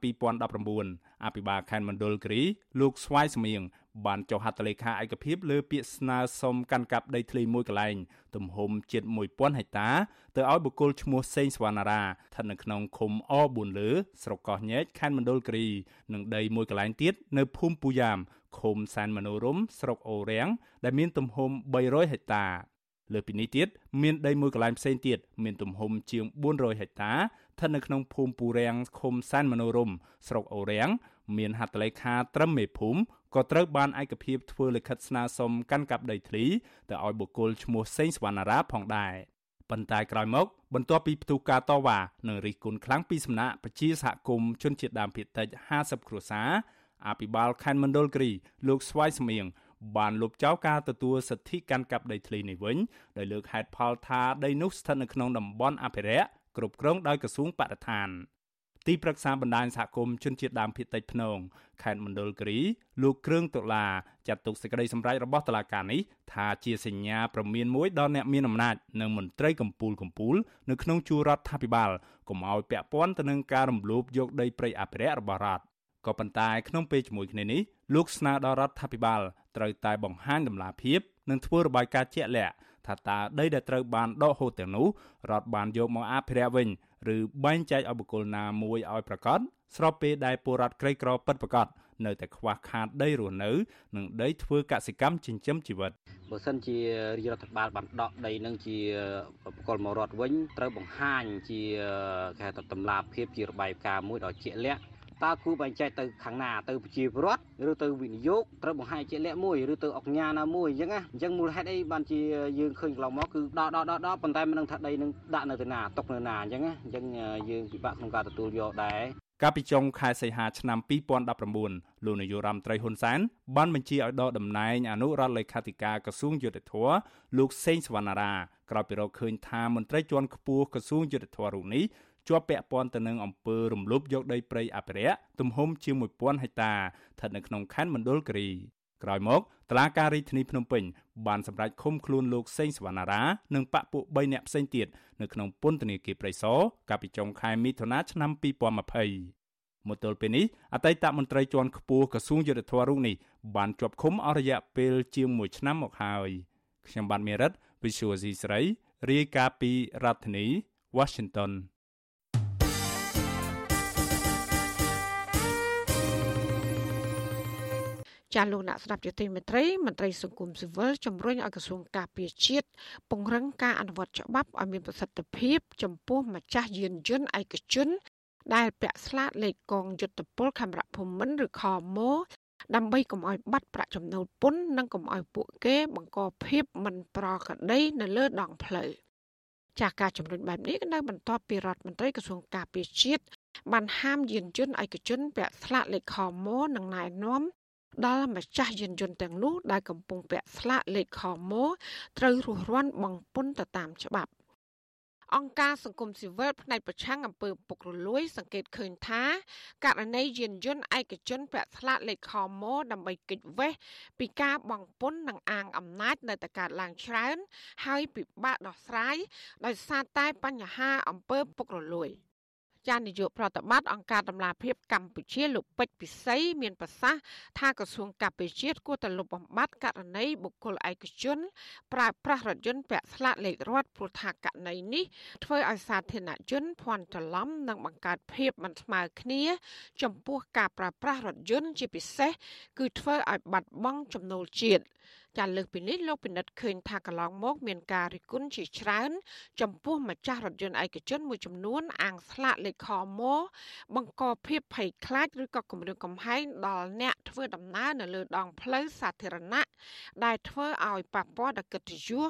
2019អភិបាលខេត្តមណ្ឌលគិរីលោកស្វាយសមៀងបានចុះហត្ថលេខាឯកភាពលើពាក្យស្នើសុំកាន់កាប់ដីធ្លីមួយកន្លែងទំហំជិត1000ហិកតាទៅឲ្យបុគ្គលឈ្មោះសេងសវណ្ណារាស្ថិតនៅក្នុងឃុំអ4លើស្រុកកោះញែកខេត្តមណ្ឌលគិរីនិងដីមួយកន្លែងទៀតនៅភូមិពូយ៉ាមឃុំសែនមនោរមស្រុកអូរាំងដែលមានទំហំ300ហិកតា លើពីនេះទៀតមានដីមួយកន្លែងផ្សេងទៀតមានទំហំជាង400ហិកតាស្ថិតនៅក្នុងភូមិពូរាំងឃុំសែនមនោរមស្រុកអូរាំងមានហត្ថលេខាត្រឹមមេភូមិក៏ត្រូវបានឯកភាពធ្វើលិខិតស្នើសុំកាន់កាប់ដីធ្លីទៅឲ្យបុគ្គលឈ្មោះសេងសវណ្ណារាផងដែរប៉ុន្តែក្រោយមក បន្ទាប់ពីផ្ទុះការតវ៉ានិងរិះគន់ខ្លាំងពីសំណាក់ប្រជាសហគមន៍ជនជាតិដើមភាគតិច50គ្រួសារអភិបាលខេត្តមណ្ឌលគិរីលោកស្វាយសមៀង បានលុបចោលការទទួលសិទ្ធិកាន់កាប់ដីធ្លីនេះវិញដោយលើកហេតុផលថាដីនោះស្ថិតនៅក្នុងតំបន់អភិរក្សគ្រប់គ្រងដោយក្រសួងបរិស្ថានទីប្រឹក្សាបណ្ដាញសហគមន៍ជនជាតិដើមភាគតិចភ្នងខេត្តមណ្ឌលគិរីលោកគ្រឿងតុលាចាត់ទុកសេចក្តីសម្រេចរបស់តុលាការនេះថាជាសញ្ញាប្រមានមួយដល់អ្នកមានអំណាចនិងមន្ត្រីកម្ពូលកម្ពូលនៅក្នុងជួររដ្ឋាភិបាលកុំឲ្យពាក់ព័ន្ធទៅនឹងការរំលោភយកដីព្រៃអភិរក្សរបស់រដ្ឋក៏ប៉ុន្តែក្នុងពេលជាមួយគ្នានេះលោកស្នើដល់រដ្ឋាភិបាល ត្រូវតែបង្ហាញដំណាភាពនិងធ្វើរបាយការណ៍ជាក់លាក់ថាតើដីដែលត្រូវបានដកហូតទាំងនោះរដ្ឋបានយកមកអភិរក្សវិញឬបែងចែកឲ្យបុគ្គលណាមួយឲ្យប្រកាសស្របពេលដែលពលរដ្ឋក្រីក្រពិតប្រាកដនៅតែខ្វះខាតដីរស់នៅ និងដីធ្វើកសិកម្មចិញ្ចឹមជីវិតបើសិនជារាជរដ្ឋបាលបានដកដីនឹងជាបកលមករដ្ឋវិញត្រូវបង្ហាញជាគេថាតម្លាភាពជារបាយការណ៍មួយដ៏ជាក់លាក់ តើគូបែងចែកទៅខាងណាទៅប្រជាពលរដ្ឋឬទៅវិនិយោគត្រូវបង្ហាញជាក់លាក់មួយឬទៅអង្គការណាមួយអញ្ចឹងណាអញ្ចឹងមូលហេតុអីបានជាយើងឃើញកន្លងមកគឺដកដកដកដកប៉ុន្តែមិនដឹងថាដីនឹងដាក់នៅទីណាຕົកនៅណាអញ្ចឹងណាអញ្ចឹងយើងពិបាកក្នុងការទទួលយកដែរកាលពីចុងខែសីហាឆ្នាំ2019លោកនាយរដ្ឋមន្ត្រីហ៊ុនសែនបានបញ្ជាឲ្យដកតំណែងអនុរដ្ឋលេខាធិការក្រសួងយុទ្ធភ័ពលោកសេងសវណ្ណារាក្រោយពីរកឃើញថាមន្ត្រីជាន់ខ្ពស់ក្រសួងយុទ្ធភ័ពរូបនេះ ជាប់ពាក់ព័ន្ធទៅនឹងអំពើរំលោភយកដីព្រៃអភិរក្សទំហំជាង1000ហិកតាស្ថិតនៅក្នុងខេត្តមណ្ឌលគិរីក្រោយមកតឡាការរាជធានីភ្នំពេញបានសម្រេចឃុំខ្លួនលោកសេងសវណ្ណារានិងបពពួក3នាក់ផ្សេងទៀតនៅក្នុងពន្ធនាគារព្រៃសរកាលពីចុងខែមិថុនាឆ្នាំ2020មកទល់ពេលនេះអតីតមន្ត្រីជាន់ខ្ពស់ក្រសួងយុទ្ធភ័ពរូបនេះបានជាប់ឃុំអស់រយៈពេលជាង1ឆ្នាំមកហើយខ្ញុំបាទមេរិត Visual C ស្រីរាយការណ៍ពីរដ្ឋធានី Washington ចាលោកអ្នកស្ដាប់យុតិមេត្រីមន្ត្រីសង្គមស៊ីវិលជំរុញឲ្យក្រសួងការពារជាតិពង្រឹងការអនុវត្តច្បាប់ឲ្យមានប្រសិទ្ធភាព ចំពោះម្ចាស់យានយន្តឯកជន ដែលពាក់ស្លាកលេខកងយុទ្ធពលខេមរៈភូមិន្ទឬខមដើម្បីកុំឲ្យបាត់ប្រាក់ចំណូលពន្ធនិងកុំឲ្យពួកគេបង្កភាពមិនប្រក្រតីនៅលើដងផ្លូវចាស់ការជំរុញបែបនេះនៅបន្ទាប់ពីរដ្ឋមន្ត្រីក្រសួងការពារជាតិបានហាមយានយន្តឯកជនពាក់ស្លាកលេខខមនិងណែនាំ ដល់ម្ចាស់យានយន្តទាំងនោះដែលកំពុងពាក់ស្លាកលេខខមត្រូវរស់រានបង់ពន្ធទៅតាមច្បាប់អង្គការសង្គមស៊ីវិលផ្នែកប្រឆាំងអំពើពុករលួយ សង្កេតឃើញថាករណីយានយន្តឯកជនពាក់ស្លាកលេខខមដើម្បីគេចវេះពីការបង់ពន្ធនិងអាងអំណាចនៅតែកើតឡើងច្រើន ហើយពិបាកដោះស្រាយដោយសារតែបញ្ហាអំពើពុករលួយ។ ចានាយកប្រតិបត្តិអង្គការដំឡាភិបកម្ពុជាលោកពេជ្រពិសីមានប្រសាសន៍ថាក្រសួងកាពិជាតិគួរតែលុបបំបាត់ករណីបុគ្គលឯកជន ប្រើប្រាស់រថយន្តពាក់ស្លាកលេខរដ្ឋព្រោះថាករណីនេះធ្វើឲ្យសាធារណជនភ័ន្តច្រឡំនិងបង្កើតភាពមិនស្មើគ្នា ចំពោះការប្រើប្រាស់រថយន្តជាពិសេសគឺធ្វើឲ្យបាត់បង់ចំណូលជាតិ ចាលើកពីនេះលោកពិនិត្យឃើញថាកន្លងមកមានការរិះគន់ជាច្រើន ចំពោះម្ចាស់រថយន្តឯកជនមួយចំនួនអាងស្លាកលេខខមបង្កភាពភ័យខ្លាចឬក៏គំរាមកំហែងដល់អ្នកធ្វើដំណើរនៅលើដងផ្លូវសាធារណៈដែលធ្វើឲ្យប៉ះពាល់ដល់កិត្តិយស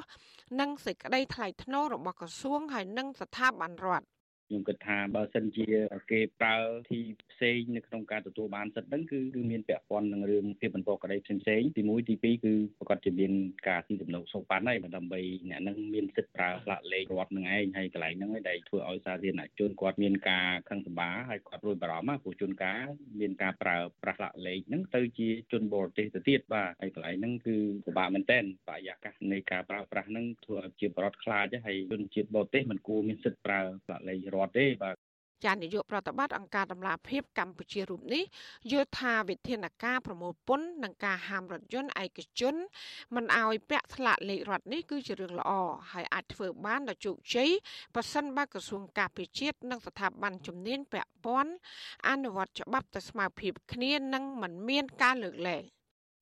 និងសេចក្តីថ្លៃថ្នូររបស់ក្រសួងហើយនិងស្ថាប័នរដ្ឋ ខ្ញុំគិតថាបើសិនជាគេប្រើទីផ្សេងនៅក្នុងការទទួលបានសិទ្ធិហ្នឹងគឺគឺមានពាក់ព័ន្ធនឹងរឿងភាពបន្តក្តីផ្សេងផ្សេងទី1ទី2គឺប្រកាសជាមានការស៊ីសំណុកសោកប៉ាន់ហើយដើម្បីអ្នកហ្នឹងមានសិទ្ធិប្រើផ្លាកលេខរដ្ឋនឹងឯងហើយកន្លែងហ្នឹងឯងដែលធ្វើឲ្យសាធារណជនគាត់មានការខឹងសម្បាហើយគាត់រួចបារម្ភព្រោះជនការមានការប្រើប្រាស់ផ្លាកលេខហ្នឹងទៅជាជនបរទេសទៅទៀតបាទហើយកន្លែងហ្នឹងគឺពិបាកមែនទែនបរិយាកាសនៃការប្រើប្រាស់ហ្នឹងធ្វើឲ្យជាបរដ្ឋខ្លាចហើយជនជាតិបរទេសមិនគួរមានសិទ្ធិប្រើផ្លាកលេខរដ្ឋទេបាទចានាយកប្រតិបត្តិអង្គការដំឡាភិបកម្ពុជារូបនេះយល់ថាវិធានការប្រមូលពន្ធនិងការហាមរថយន្តឯកជនមិនឲ្យពាក់ស្លាកលេខរដ្ឋនេះគឺជារឿងល្អហើយអាចធ្វើបានដោយជោគជ័យប្រសិនបើក្រសួងការពារជាតិនិងស្ថាប័នជំនាញពាក់ព័ន្ធអនុវត្តច្បាប់ទៅស្មើភាពគ្នានិងមិនមានការលើកលែង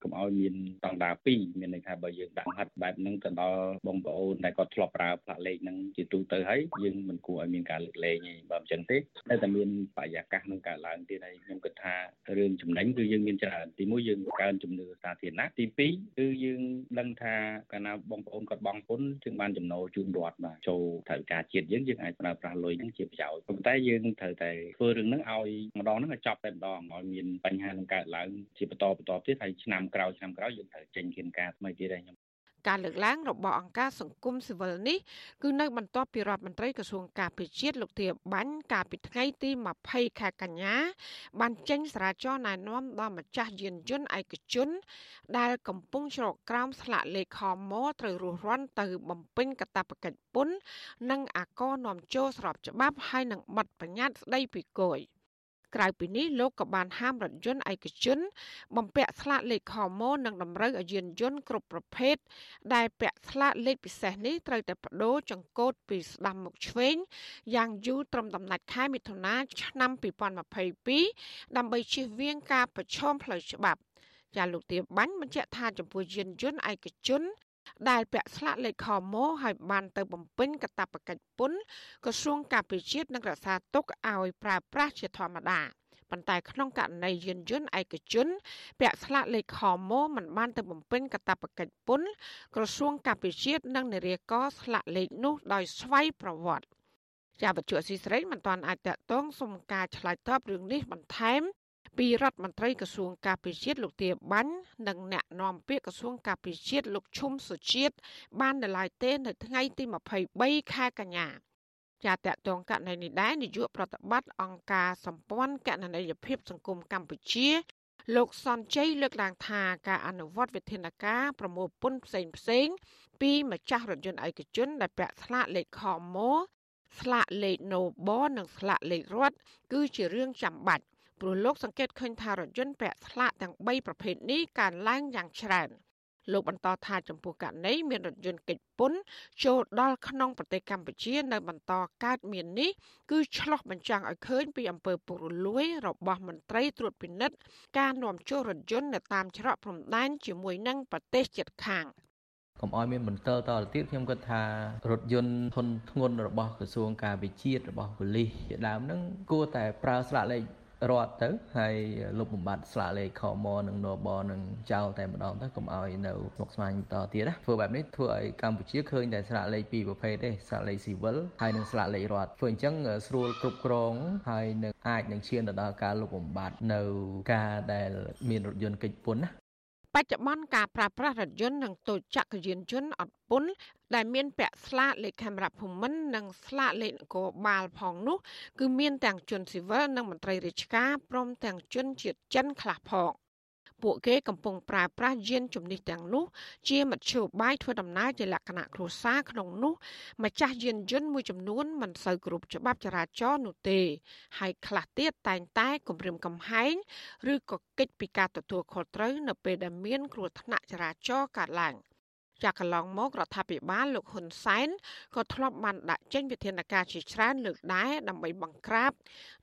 កុំឲ្យមានស្តង់ដារ2មានន័យថាបើយើងដាក់ហាត់បែបហ្នឹងទៅដល់បងប្អូនដែលគាត់ធ្លាប់ប្រើផ្លាកលេខហ្នឹងជាទូទៅហើយយើងមិនគួរឲ្យមានការលើកលែងទេបើមិនចឹងទេតែតែមានបរិយាកាសនឹងកើតឡើងទៀតហើយខ្ញុំគិតថារឿងចំណេញគឺយើងមានច្រើនទីមួយយើងកើនជំនឿសាធារណៈទី2គឺយើងដឹងថាកាលណាបងប្អូនគាត់បង់ពន្ធយើងបានចំណូលជូនរដ្ឋបាទចូលថវិកាជាតិយើងយើងអាចប្រើប្រាស់លុយហ្នឹងជាប្រយោជន៍ប៉ុន្តែយើងត្រូវតែធ្វើរឿងហ្នឹងឲ្យម្ដងហ្នឹងឲ្យចប់តែម្ដងឲ្យមានបញ្ហានឹងកើតឡើងជាបន្តបន្តទៀតហើយឆ្នាំក្រោយឆ្នាំក្រោយយើងត្រូវចេញគៀនការថ្មីទៀតហើយខ្ញុំការលើកឡើងរបស់អង្គការសង្គមស៊ីវិលនេះគឺនៅបន្ទាប់ពីរដ្ឋមន្ត្រីក្រសួងការពារជាតិលោកធាបាញ់កាលពីថ្ងៃទី20ខែកញ្ញា បានចេញសារាចរណែនាំដល់ម្ចាស់យានយន្តឯកជន ដែលកំពុងជ្រកក្រោមស្លាកលេខខមត្រូវរស់រាន់ទៅបំពេញកាតព្វកិច្ចពន្ធនិងអាករនាំចូលស្របច្បាប់ហើយនឹងប័ណ្ណបញ្ញត្តិស្ដីពីគយ ក្រៅពីនេះលោកក៏បានហាមរថយន្តឯកជន បំពាក់ស្លាកលេខខម៉ូនិងតម្រូវឲ្យយានយន្តគ្រប់ប្រភេទដែលពាក់ស្លាកលេខពិសេសនេះត្រូវតែបដូរចង្កូតពីស្ដាំមកឆ្វេងយ៉ាងយូរត្រឹមដំណាច់ខែមិថុនាឆ្នាំ2022ដើម្បីជៀសវាងការប្រឈមផ្លូវច្បាប់ចាលោកទាបាញ់បញ្ជាក់ថាចំពោះយានយន្តឯកជន ដែលពាក់ស្លាកលេខខមឲ្យបានទៅបំពេញកាតព្វកិច្ចពន្ធក្រសួងការពារជាតិនិងរក្សាទុកឲ្យប្រើប្រាស់ជាធម្មតាប៉ុន្តែក្នុងករណីយានយន្តឯកជនពាក់ស្លាកលេខខមមិនបានទៅបំពេញកាតព្វកិច្ចពន្ធក្រសួងការពារជាតិនិងនារីកស្លាកលេខនោះដោយស្វ័យប្រវត្តិជាបច្ចុប្បន្នស៊ីស្រីមិនទាន់អាចតតងសុំការឆ្លើយតបរឿងនេះបន្ថែម ពីរដ្ឋមន្ត្រីក្រសួងការពារជាតិលោកទាបាញ់និងអ្នកនាំពាក្យក្រសួងការពារជាតិលោកឈុំសុជាតិបាននៅឡើយទេនៅថ្ងៃទី23ខែកញ្ញាជាតកតងករណីនេះដែរនាយកប្រតិបត្តិអង្គការសម្ព័ន្ធកណន័យភាពសង្គមកម្ពុជាលោកសនជ័យលើកឡើងថាការអនុវត្តវិធានការប្រមូលពន្ធផ្សេងផ្សេងពីម្ចាស់រថយន្តឯកជនដែលពាក់ស្លាកលេខខមស្លាកលេខ Nobo និងស្លាកលេខរត់គឺជារឿងចាំបាច់ ព្រោះលោកសង្កេតឃើញថារថយន្តពាក់ស្លាកទាំង3ប្រភេទនេះកើនឡើងយ៉ាងច្រើនលោកបន្តថាចំពោះករណីមានរថយន្តកិច្ចពន្ធចូលដល់ក្នុងប្រទេសកម្ពុជា នៅបន្តកើតមាននេះគឺឆ្លោះបញ្ចាំងឲ្យឃើញពីអំពើពុករលួយរបស់មន្ត្រីត្រួតពិនិត្យការនាំចូលរថយន្តនៅតាមច្រកព្រំដែនជាមួយនឹងប្រទេសជិតខាងកុំឲ្យមានបន្តតទៅទៀតខ្ញុំគិតថារថយន្តធនធ្ងន់របស់ក្រសួងការវិជាតិរបស់ប៉ូលីសជាដើមហ្នឹងគួរតែប្រើស្លាកលេខ រត់ទៅហើយលុបបំបត្តិស្លាកលេខខមនិងណបនឹងចោលតែម្ដងទៅកុំឲ្យនៅមុខស្មាញបន្តទៀតណាធ្វើបែបនេះធ្វើឲ្យកម្ពុជាឃើញតែស្លាកលេខពីរប្រភេទទេស្លាកលេខស៊ីវិលហើយនិងស្លាកលេខរត់ធ្វើអញ្ចឹងស្រួលគ្រប់គ្រងហើយនឹងអាចនឹងឈានទៅដល់ការលុបបំបត្តិនៅការដែលមានរថយន្តកិច្ចពន្ធណា បច្ចុប្បន្នការប្រើប្រាស់រថយន្តនិងតូចចក្រយានយន្តអត់ពន្ធដែលមានពាក់ស្លាកលេខខេមរៈភូមិន្ទនិងស្លាកលេខនគរបាលផងនោះគឺមានទាំងជនស៊ីវិលនិងមន្ត្រីរាជការព្រមទាំងជនជាតិចិនខ្លះផង ពួកគេកំពុងប្រើប្រាស់យានជំនិះទាំងនោះជាមធ្យោបាយធ្វើដំណើរជាលក្ខណៈគ្រួសារក្នុងនោះម្ចាស់យានយន្តមួយចំនួនមិនសូវគ្រប់ច្បាប់ចរាចរណ៍នោះទេ ហើយខ្លះទៀតតែងតែគំរាមកំហែងឬក៏កិច្ចពីការទទួលខុសត្រូវនៅពេលដែលមានគ្រោះថ្នាក់ចរាចរណ៍កើតឡើង។ ចាក់កន្លងមករដ្ឋាភិបាលលោកហ៊ុនសែនក៏ធ្លាប់បានដាក់ចេញវិធានការជាច្រើនលើកដែរដើម្បីបង្ក្រាប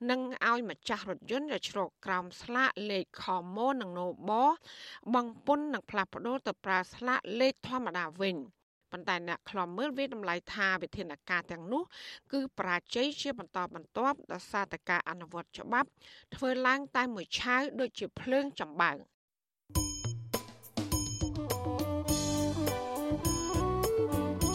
និងឲ្យម្ចាស់រថយន្តដែលជ្រកក្រោមស្លាកលេខខមនិងណូបបងពុននិងផ្លាស់ប្ដូរទៅប្រើស្លាកលេខធម្មតាវិញប៉ុន្តែអ្នកខ្លំមើលវាតម្លៃថាវិធានការទាំងនោះ គឺប្រាជ័យជាបន្តបន្ទាប់ដោយសារតែការអនុវត្តច្បាប់ធ្វើឡើងតែមួយឆាវដូចជាភ្លើងចំបើង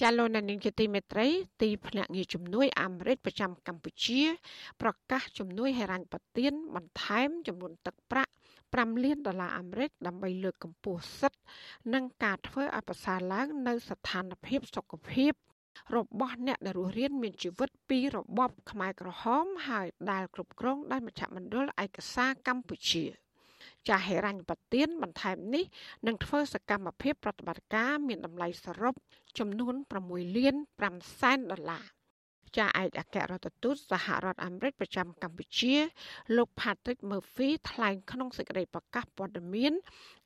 ចាលោកនាងជាទីមេត្រីទីភ្នាក់ងារជំនួយអាមេរិកប្រចាំកម្ពុជា ប្រកាសជំនួយហិរញ្ញប្បទានបន្ថែមចំនួនទឹកប្រាក់5លានដុល្លារអាមេរិកដើម្បីលើកកម្ពស់សិទ្ធិនិងការធ្វើឲ្យប្រសើរឡើងនៅស្ថានភាពសុខភាពរបស់អ្នកដែលរស់រានមានជីវិតពីរបបខ្មែរក្រហមហើយដែលគ្រប់គ្រងដោយមជ្ឈមណ្ឌលឯកសារកម្ពុជា។ ចាហេរញ្ញប្បទានបន្ថែមនេះនឹងធ្វើសកម្មភាពប្រតិបត្តិការមានតម្លៃសរុបចំនួន6លាន5សែនដុល្លារចាឯកអគ្គរដ្ឋទូតសហរដ្ឋអាមេរិកប្រចាំកម្ពុជា លោក Patrick Murphy ថ្លែងក្នុងសេចក្តីប្រកាសព័ត៌មាន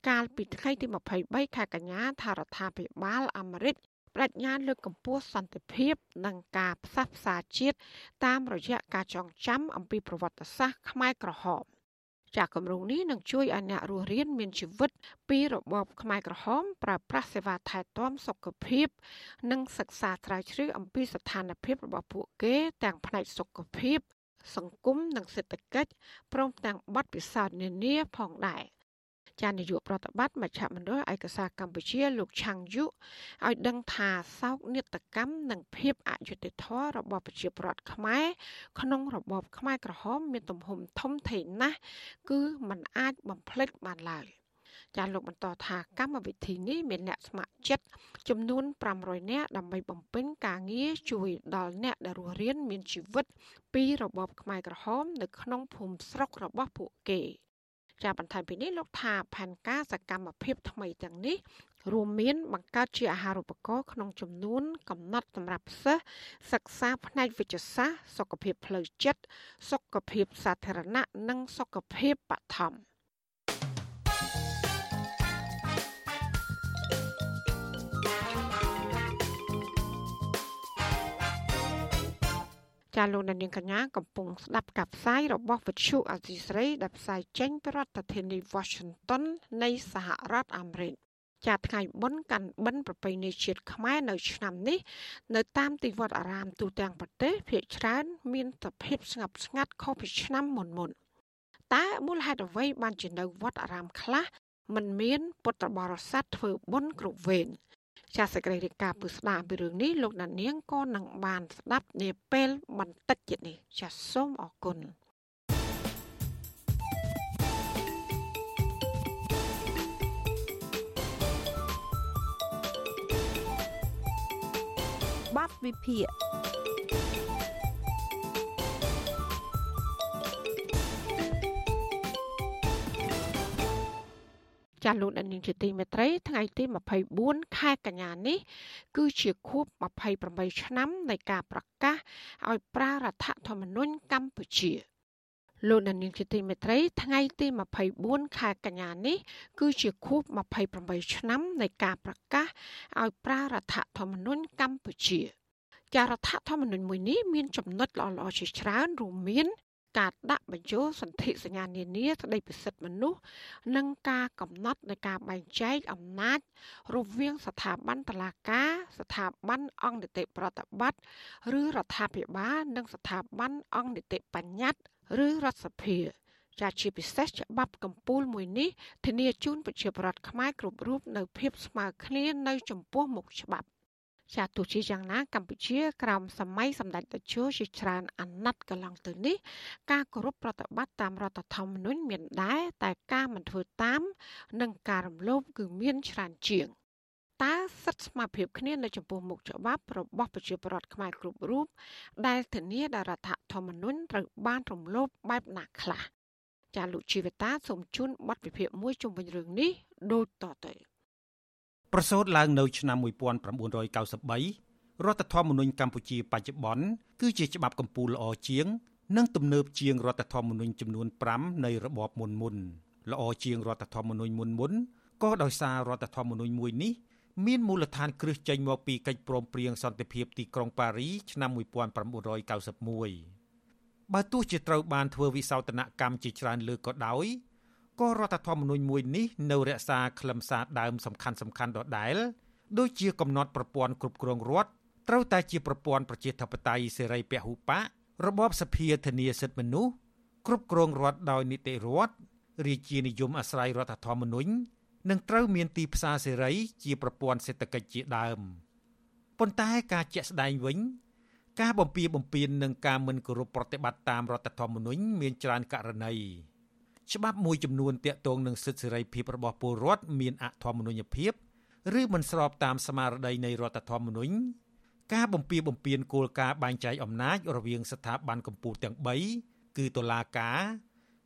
កាលពីថ្ងៃទី23ខែកញ្ញាថារដ្ឋាភិបាលអាមេរិកបដិញ្ញាលើកកម្ពស់សន្តិភាពនិងការផ្សះផ្សាជាតិតាមរយៈការចងចាំអំពីប្រវត្តិសាស្ត្រខ្មែរក្រហម ចាក់គម្រោងនេះនឹងជួយឲ្យអ្នករស់រានមានជីវិត ពីរបបខ្មែរក្រហមប្រើប្រាស់សេវាថែទាំសុខភាព និងសិក្សាស្រាវជ្រាវអំពីស្ថានភាពរបស់ពួកគេ ទាំងផ្នែកសុខភាព សង្គមនិងសេដ្ឋកិច្ចព្រមទាំងបទពិសោធន៍នានាផងដែរ។ ចានាយកប្រតិបត្តិមជ្ឈមណ្ឌលឯកសារកម្ពុជាលោកឆាំងយុឲ្យដឹងថាសោកនាដកម្មនិងភាពអយុត្តិធម៌របស់ប្រជាពលរដ្ឋខ្មែរក្នុងរបបខ្មែរក្រហមមានទំហំធំធេងណាស់គឺมันអាចបំភ្លេចបានឡើយចាលោកបន្តថាកម្មវិធីនេះមានអ្នកស្ម័គ្រចិត្តចំនួន500នាក់ដើម្បីបំពេញការងារជួយដល់អ្នកដែលរស់រានមានជីវិតពីរបបខ្មែរក្រហមនៅក្នុងភូមិស្រុករបស់ពួកគេ ចាបន្ថែមពីនេះលោកថាផែនការសកម្មភាពថ្មីទាំងនេះរួមមានបង្កើតជាអាហារូបករណ៍ក្នុងចំនួន កំណត់សម្រាប់សិស្សសិក្សាផ្នែកវិទ្យាសាស្ត្រសុខភាពផ្លូវចិត្តសុខភាពសាធារណៈនិងសុខភាពបឋម។ ចាលោកនាងកញ្ញាកំពុងស្ដាប់ការផ្សាយរបស់វិទ្យុអាស៊ីស្រីដែលផ្សាយចេញពីរដ្ឋធានី Washington នៃសហរដ្ឋអាមេរិកចាថ្ងៃបុណ្យកាន់បិណ្ឌប្រពៃណីជាតិខ្មែរនៅឆ្នាំនេះ នៅតាមទីវត្តអារាមទូទាំងប្រទេសភាគច្រើន មានសភាពស្ងប់ស្ងាត់ខុសពីឆ្នាំមុនមុនតើមូលហេតុអ្វីបានជានៅវត្តអារាមខ្លះមិនមានពុទ្ធបរិស័ទធ្វើបុណ្យគ្រប់វេន ចាសសេចក្តីរាយការណ៍ពឹស្ដារពីរឿងនេះលោកដានៀងក៏នឹងបានស្ដាប់នាពេលបន្តិចទៀតនេះចាសសូមអរគុណបាត់វិភាគ ចាលោកដានីងជាទីមេត្រីថ្ងៃទី24ខែកញ្ញានេះ គឺជាខួប28ឆ្នាំនៃការប្រកាសឲ្យប្រើរដ្ឋធម្មនុញ្ញកម្ពុជាលោកដានីងជាទីមេត្រីថ្ងៃទី24ខែកញ្ញានេះ គឺជាខួប28ឆ្នាំនៃការប្រកាសឲ្យប្រើរដ្ឋធម្មនុញ្ញកម្ពុជាចារដ្ឋធម្មនុញ្ញមួយនេះមានចំណុចល្អៗជាច្រើនរួមមាន ការដាក់បញ្ចូលសន្ធិសញ្ញានានាស្តីពីសិទ្ធិមនុស្សនិងការកំណត់នៃការបែងចែកអំណាចរវាងស្ថាប័នតុលាការ ស្ថាប័នអង្គនីតិប្រតិបត្តិឬរដ្ឋាភិបាលនិងស្ថាប័នអង្គនីតិបញ្ញត្តិឬរដ្ឋសភាចាជាពិសេសច្បាប់កម្ពុជាមួយនេះធានាជូនប្រជាពលរដ្ឋខ្មែរគ្រប់រូបនៅភាពស្មើគ្នានៅចំពោះមុខច្បាប់ ចាទោះជាយ៉ាងណាកម្ពុជាក្រោមសម័យសម្ដេចតេជោជាច្រើនអាណត្តិកន្លងទៅនេះ ការគោរពប្រតិបត្តិតាមរដ្ឋធម្មនុញ្ញមានដែរតែការមិនធ្វើតាម និងការរំលោភគឺមានច្រើនជាងតើសិទ្ធិស្មារភាពគ្នានៅចំពោះមុខច្បាប់របស់ប្រជាពលរដ្ឋខ្មែរគ្រប់រូបដែលធានាដល់រដ្ឋធម្មនុញ្ញត្រូវបានរំលោភបែបណាខ្លះចាលោកជីវតាសូមជូនបទវិភាគមួយជុំវិញរឿងនេះដូចតទៅ ប្រសូតឡើងនៅឆ្នាំ1993រដ្ឋធម្មនុញ្ញកម្ពុជាបច្ចុប្បន្នគឺជាច្បាប់កម្ពុជាល្អជាង និងទំនើបជាងរដ្ឋធម្មនុញ្ញចំនួន5នៃរបបមុនមុនល្អជាងរដ្ឋធម្មនុញ្ញមុនមុនក៏ដោយសាររដ្ឋធម្មនុញ្ញមួយនេះមានមូលដ្ឋានគ្រឹះចេញមកពីកិច្ចព្រមព្រៀងសន្តិភាពទីក្រុងប៉ារីឆ្នាំ1991បើទោះជាត្រូវបានធ្វើវិសោធនកម្មជាច្រើនលើកក៏ដោយ ក៏រដ្ឋធម្មនុញ្ញមួយនេះនៅរក្សាខ្លឹមសារដើមសំខាន់សំខាន់ដដែលដូចជាកំណត់ប្រព័ន្ធគ្រប់គ្រងរដ្ឋត្រូវតែជាប្រព័ន្ធប្រជាធិបតេយ្យសេរីពហុបករបបសភាធានាសិទ្ធិមនុស្សគ្រប់គ្រងរដ្ឋដោយនីតិរដ្ឋរាជានិយមអាស្រ័យរដ្ឋធម្មនុញ្ញនិងត្រូវមានទីផ្សារសេរីជាប្រព័ន្ធសេដ្ឋកិច្ចជាដើមប៉ុន្តែការជាក់ស្ដែងវិញ ការបំពៀបំពៀននិងការមិនគោរពប្រតិបត្តិតាមរដ្ឋធម្មនុញ្ញមានច្រើនករណី ច្បាប់មួយចំនួនទាក់ទងនឹងសិទ្ធិសេរីភាពរបស់ពលរដ្ឋមានអធម្មនុញ្ញភាពឬមិនស្របតាមស្មារតីនៃរដ្ឋធម្មនុញ្ញការបំពៀបំពៀនគោលការណ៍បែងចែកអំណាចរវាងស្ថាប័នកម្ពុជាទាំង3គឺតុលាការ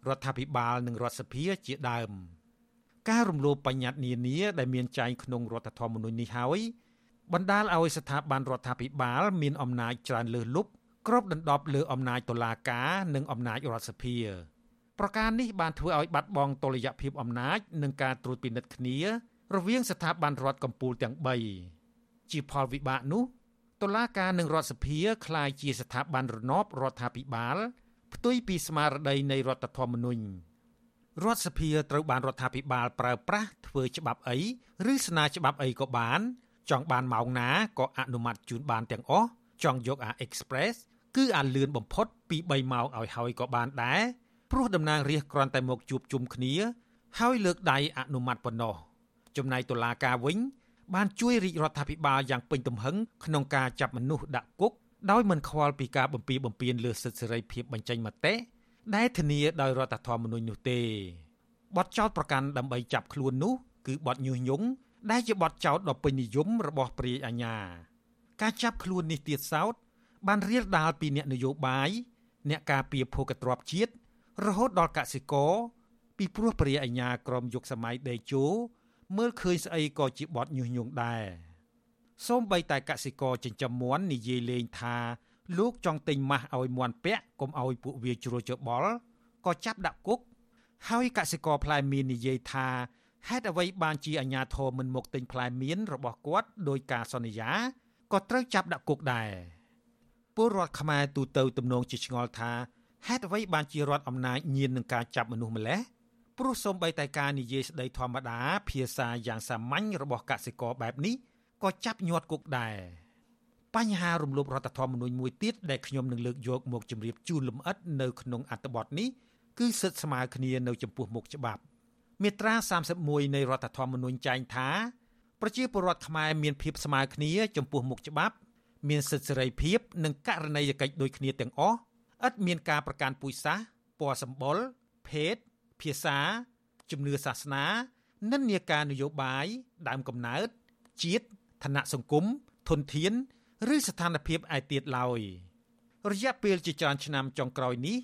រដ្ឋាភិបាលនិងរដ្ឋសភាជាដើមការរំលោភបញ្ញត្តិនានាដែលមានចែងក្នុងរដ្ឋធម្មនុញ្ញនេះហើយបណ្ដាលឲ្យស្ថាប័នរដ្ឋាភិបាលមានអំណាចច្រើនលើសលប់គ្របដណ្ដប់លើអំណាចតុលាការនិងអំណាចរដ្ឋសភា ប្រការនេះបានធ្វើឲ្យបាត់បង់តុល្យភាពអំណាចនិងការត្រួតពិនិត្យគ្នា រវាងស្ថាប័នរដ្ឋកម្ពុជាទាំង3ជាផលវិបាកនោះតុលាការនិងរដ្ឋសភាក្លាយជាស្ថាប័នរណបរដ្ឋាភិបាលផ្ទុយពីស្មារតីនៃរដ្ឋធម្មនុញ្ញរដ្ឋសភាត្រូវបានរដ្ឋាភិបាលប្រើប្រាស់ធ្វើច្បាប់អីឬស្នើច្បាប់អីក៏បាន ចង់បានម៉ោងណាក៏អនុម័តជូនបានទាំងអស់ចង់យកអា Express គឺអាលឿនបំផុតពី3ម៉ោងឲ្យហើយក៏បានដែរ ព្រោះតំណាងរាស្ត្រគ្រាន់តែមកជួបជុំគ្នា ហើយលើកដៃអនុម័តប៉ុណ្ណោះចំណែកតុលាការវិញ បានជួយរាជរដ្ឋាភិបាលយ៉ាងពេញទំហឹងក្នុងការចាប់មនុស្សដាក់គុកដោយមិនខ្វល់ពីការបំពីបំពីនលើសិទ្ធិសេរីភាពបញ្ចេញមតិដែលធានាដោយរដ្ឋធម្មនុញ្ញនោះទេបទចោទប្រកាន់ដើម្បីចាប់ខ្លួននោះគឺបទញុះញង់ដែលជាបទចោទដ៏ពេញនិយមរបស់ព្រាយអាញា ការចាប់ខ្លួននេះទៀតសោតបានរៀលដាលពីអ្នកនយោបាយអ្នកការពារភូកទ្របជាតិ រហូតដល់កសិករពីព្រោះព្រាយអាញាក្រមយុគសម័យដេជោមើលឃើញស្អីក៏ជាបទញុះញង់ដែរសូម្បីតែកសិករចិញ្ចឹមមាន់និយាយលេងថាលោកចង់ទិញម៉ាស់ឲ្យមាន់ពាក់កុំឲ្យពួកវាជ្រួលច្របល់ក៏ចាប់ដាក់គុកហើយកសិករផ្លែមៀននិយាយថាហេតុអ្វីបានជាអាញាធរមិនមកទិញផ្លែមៀនរបស់គាត់ដោយការសន្យាក៏ត្រូវចាប់ដាក់គុកដែរពលរដ្ឋខ្មែរទូទៅទំនងជាឆ្ងល់ថា ហេតុអ្វីបានជារដ្ឋអំណាចញៀននឹងការចាប់មនុស្សម្លេះព្រោះសូម្បីតែការនិយាយស្ដីធម្មតា ភាសាយ៉ាងសាមញ្ញរបស់កសិករបែបនេះក៏ចាប់ញាត់គុកដែរបញ្ហារំលោភរដ្ឋធម្មនុញ្ញមួយទៀតដែលខ្ញុំនឹងលើកយកមកជម្រាបជូនលម្អិតនៅក្នុងអត្ថបទនេះគឺសិទ្ធិស្មើគ្នានៅចំពោះមុខច្បាប់មាត្រា31នៃរដ្ឋធម្មនុញ្ញចែងថាប្រជាពលរដ្ឋខ្មែរមានភាពស្មើគ្នាចំពោះមុខច្បាប់ មានសិទ្ធិសេរីភាព និងករណីយកិច្ចដូចគ្នាទាំងអស់ ឥតមានការប្រកាន់ពូជសាសន៍ពណ៌សម្បុរភេទភាសាជំនឿសាសនានិន្នាការនយោបាយដើមកំណើតជាតិឋានៈសង្គមធនធានឬស្ថានភាពឯទៀតឡើយរយៈពេលជាច្រើនឆ្នាំចុងក្រោយនេះ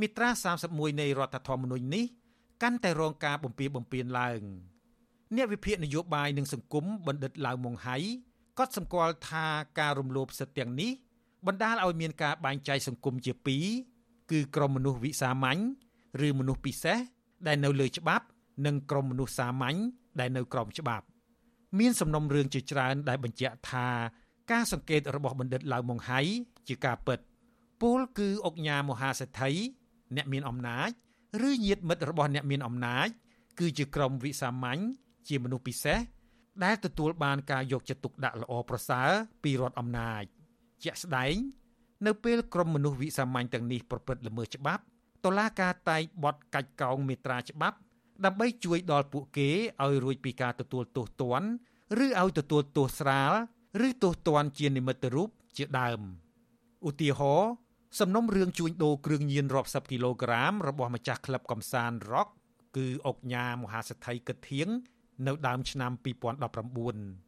មាត្រា31នៃរដ្ឋធម្មនុញ្ញនេះកាន់តែរងការបំពៀបំពៀនឡើងអ្នកវិភាគនយោបាយនិងសង្គមបណ្ឌិតឡាវម៉ុងហៃក៏សម្គាល់ថាការរំលោភសិទ្ធិទាំងនេះ បណ្ដាលឲ្យមានការបែងចែកសង្គមជាពីរគឺក្រុមមនុស្សវិសាមញ្ញឬមនុស្សពិសេសដែលនៅលើច្បាប់ និងក្រុមមនុស្សសាមញ្ញដែលនៅក្រោមច្បាប់ មានសំណុំរឿងជាច្រើនដែលបញ្ជាក់ថា ការសង្កេតរបស់បណ្ឌិតឡាវម៉ុងហៃជាការពិតពលគឺអុកញ៉ាមហាសេដ្ឋីអ្នកមានអំណាច ឬញាតិមិត្តរបស់អ្នកមានអំណាច គឺជាក្រុមវិសាមញ្ញជាមនុស្សពិសេសដែលទទួលបានការយកចិត្តទុកដាក់ល្អប្រសើរពីរដ្ឋអំណាច ជាក់ស្ដែងនៅពេលក្រុមមនុស្សវិសាមញ្ញទាំងនេះប្រព្រឹត្តល្មើសច្បាប់តុលាការតែងបទកាច់កោងមេត្រាច្បាប់ដើម្បីជួយដល់ពួកគេឲ្យរួចពីការទទួលទោសទណ្ឌឬឲ្យទទួលទោសស្រាលឬទោសទណ្ឌជានិមិត្តរូបជាដើមឧទាហរណ៍សំណុំរឿងជួញដូរគ្រឿងញៀនរាប់សិបគីឡូក្រាមរបស់ម្ចាស់ក្លឹបកំសាន្ត Rock គឺអុកញ៉ាមហាសេដ្ឋីគិតធៀងនៅដើមឆ្នាំ2019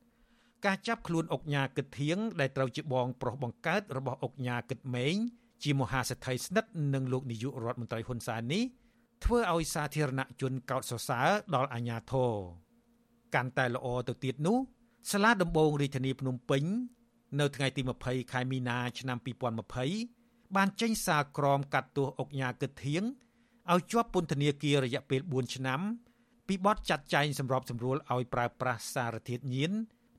ការចាប់ខ្លួនអុកញ៉ាគិតធៀងដែលត្រូវជាបងប្រុសបង្កើតរបស់អុកញ៉ាគិតម៉េងជាមហាសេដ្ឋីស្និទ្ធនឹងលោកនាយករដ្ឋមន្ត្រីហ៊ុនសែននេះធ្វើឲ្យសាធារណជនកោតសរសើរដល់អាញាធរកាន់តែល្អទៅទៀតនោះសាលាដំបងរាជធានីភ្នំពេញ នៅថ្ងៃទី20ខែមីនាឆ្នាំ2020បានចេញសារក្រមកាត់ទោសអុកញ៉ាគិតធៀងឲ្យជាប់ពន្ធនាគាររយៈពេល4ឆ្នាំ ពីបទចាត់ចែងសម្របសម្រួលឲ្យប្រើប្រាស់សារធាតុញៀន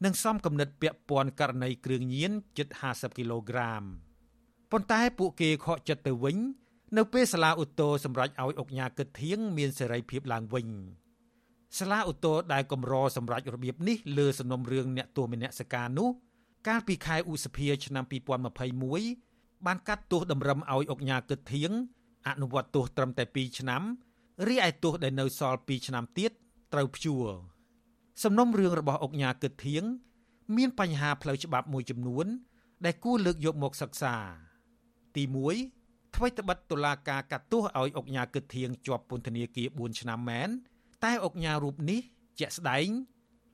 និងសំគំនិតពាក់ព័ន្ធករណីគ្រឿងញៀនជិត50គីឡូក្រាមប៉ុន្តែពួកគេខកចិត្តទៅវិញ នៅពេលសាលាឧទ្ធរសម្រេចឲ្យអុកញ៉ាគិតធៀងមានសេរីភាពឡើងវិញសាលាឧទ្ធរដែលកម្រសម្រាប់របៀបនេះលើសំណុំរឿងអ្នកទោសមនសិការនោះកាលពីខែឧសភាឆ្នាំ2021បានកាត់ទោសតម្រឹមឲ្យអុកញ៉ាគិតធៀងអនុវត្តទោសត្រឹមតែ2ឆ្នាំរីឯទោសដែលនៅសល់2ឆ្នាំទៀតត្រូវព្យួរ សំណុំរឿងរបស់អុកញ៉ាគិតធៀងមានបញ្ហាផ្លូវច្បាប់មួយចំនួន ដែលគួរលើកយកមកសិក្សា ទី1ថ្មីត្បិតតុលាការកាត់ទោសឲ្យអុកញ៉ាគិតធៀងជាប់ពន្ធនាគារ4ឆ្នាំមែនតែអុកញ៉ារូបនេះជាក់ស្ដែង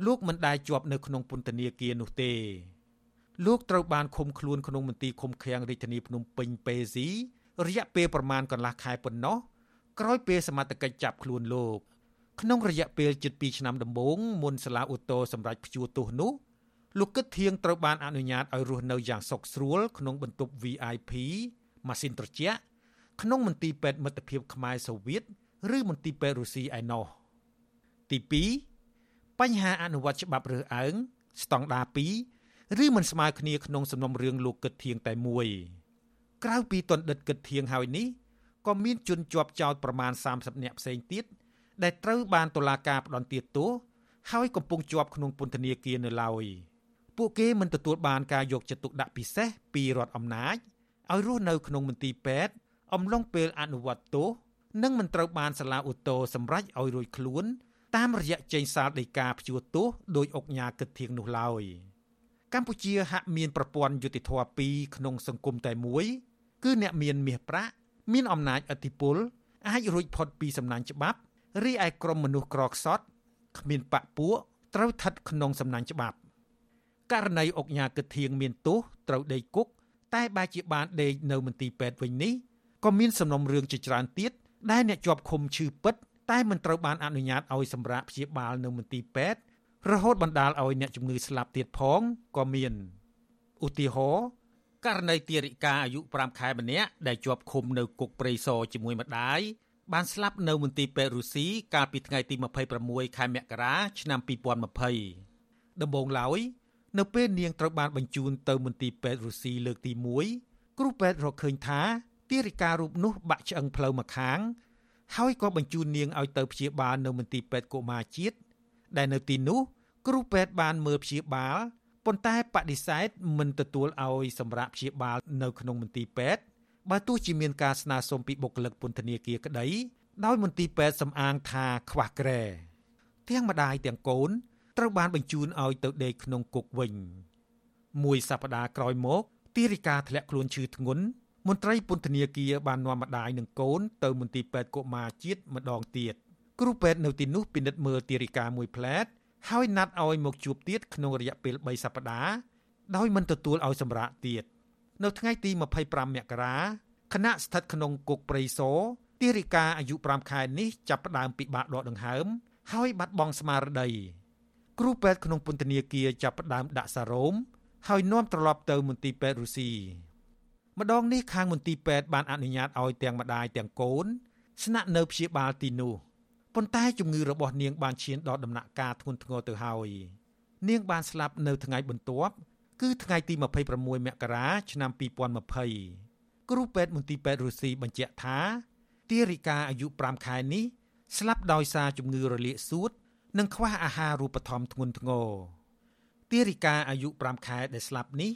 លោកមិនដែលជាប់នៅក្នុងពន្ធនាគារនោះទេលោកត្រូវបានឃុំខ្លួនក្នុងមន្ទីរឃុំឃាំងរាជធានីភ្នំពេញពេស៊ីរយៈពេលប្រមាណកន្លះខែប៉ុណ្ណោះក្រោយពេលសមត្ថកិច្ចចាប់ខ្លួនលោក ក្នុងរយៈពេលជិត2ឆ្នាំដំបូងមុនសាលាឧទ្ធរសម្រាប់ព្យួរទោសនោះលោកគិតធៀងត្រូវបានអនុញ្ញាតឲ្យរស់នៅយ៉ាងសុខស្រួលក្នុងបន្ទប់ VIP ម៉ាស៊ីនត្រជាក់ក្នុងមន្ទីរពេទ្យមិត្តភាពខ្មែរសូវៀតឬមន្ទីរពេទ្យរុស្ស៊ីឯណោះទី2បញ្ហាអនុវត្តច្បាប់រើសអើងស្តង់ដារ2ឬមិនស្មើគ្នាក្នុងសំណុំរឿងលោកគិតធៀងតែមួយក្រៅពីទណ្ឌិតគិតធៀងហើយនេះក៏មានជនជាប់ចោតប្រមាណ30នាក់ផ្សេងទៀត ដែលត្រូវបានតុលាការផ្តន្ទាទោសហើយកំពុងជាប់ក្នុងពន្ធនាគារនៅឡើយពួកគេមិនទទួលបានការយកចិត្តទុកដាក់ពិសេសពីរដ្ឋអំណាចឲ្យរស់នៅក្នុងមន្ទីរពេទ្យអំឡុងពេលអនុវត្តទោសនិងមិនត្រូវបានសាលាឧទ្ធរសម្រេចឲ្យរួចខ្លួន តាមរយៈចេញសាលដីកាព្យួរទោសដោយអុកញ៉ាគិតធៀងនោះឡើយកម្ពុជាហាក់មានប្រព័ន្ធយុតិធធម៌ពីរក្នុងសង្គមតែមួយ គឺអ្នកមានមាសប្រាក់មានអំណាចអធិបុលអាចរួចផុតពីសំណាញ់ច្បាប់ រីឯក្រុមមនុស្សក្រខ្សត់គ្មានបាក់ពួកត្រូវស្ថិតក្នុងសំណាញ់ច្បាប់ករណីអុកញ៉ាគិតធៀងមានទោសត្រូវដេកគុកតែបែរជាបានដេកនៅមន្ទីរពេទ្យវិញនេះក៏មានសំណុំរឿងជាច្រើនទៀតដែលអ្នកជាប់ឃុំឈឺពិតតែមិនត្រូវបានអនុញ្ញាតឲ្យសម្រាប់ព្យាបាលនៅមន្ទីរពេទ្យរហូតបណ្ដាលឲ្យអ្នកជំងឺស្លាប់ទៀតផងក៏មានឧទាហរណ៍ករណីទារិកាអាយុ5ខែម្នាក់ដែលជាប់ឃុំនៅគុកព្រៃសរជាមួយម្ដាយ បានស្លាប់នៅមន្ទីរពេទ្យរុស្ស៊ីកាលពីថ្ងៃទី26ខែមករាឆ្នាំ2020ដំបូងឡើយនៅពេលនាងត្រូវបានបញ្ជូនទៅមន្ទីរពេទ្យរុស្ស៊ីលើកទី1គ្រូពេទ្យរកឃើញថាទារិការូបនោះបាក់ឆ្អឹងផ្លូវម្ខាង ហើយក៏បញ្ជូននាងឲ្យទៅព្យាបាលនៅមន្ទីរពេទ្យកុមារជាតិដែលនៅទីនោះគ្រូពេទ្យបានមើលព្យាបាលប៉ុន្តែបដិសេធមិនទទួលឲ្យសម្រាប់ព្យាបាលនៅក្នុងមន្ទីរពេទ្យ បើទោះជាមានការស្នើសុំពីបុគ្គលិកពន្ធនាគារក្តីដោយមន្ទីរពេទ្យសំអាងថាខ្វះក្រែទាំងម្ដាយទាំងកូនត្រូវបានបញ្ជូនឲ្យទៅដេកក្នុងគុកវិញ មួយសប្តាហ៍ក្រោយមកទារិកាធ្លាក់ខ្លួនឈឺធ្ងន់មន្ត្រីពន្ធនាគារបាននាំម្ដាយនិងកូនទៅមន្ទីរពេទ្យកុមារជាតិម្ដងទៀតគ្រូពេទ្យនៅទីនោះពិនិត្យមើលទារិកាមួយផ្លែតហើយណាត់ឲ្យមកជួបទៀតក្នុងរយៈពេល3សប្តាហ៍ដោយមិនទទួលឲ្យសម្រាកទៀត នៅថ្ងៃទី25មករាគណៈស្ថិតក្នុងគុកព្រៃសរទារិកាអាយុ5ខែនេះចាប់ផ្ដើមពិបាកដកដង្ហើម ហើយបាត់បង់ស្មារតីគ្រូពេទ្យក្នុងពន្ធនាគារចាប់ផ្ដើមដាក់សារ៉ូមហើយនាំត្រឡប់ទៅមន្ទីរពេទ្យរុស្ស៊ីម្ដងនេះខាងមន្ទីរពេទ្យបានអនុញ្ញាតឲ្យទាំងម្ដាយទាំងកូន ស្នាក់នៅព្យាបាលទីនោះប៉ុន្តែជំងឺរបស់នាងបានឈានដល់ដំណាក់កាលធ្ងន់ធ្ងរទៅហើយនាងបានស្លាប់នៅថ្ងៃបន្ទាប់ គឺថ្ងៃទី26មករាឆ្នាំ2020គ្រូពេទ្យមន្ទីរពេទ្យរុស្ស៊ីបញ្ជាក់ថាទារិកាអាយុ5ខែនេះស្លាប់ដោយសារជំងឺរលាកសួត និងខ្វះអាហារូបត្ថម្ភធ្ងន់ធ្ងរទារិកាអាយុ5ខែដែលស្លាប់នេះ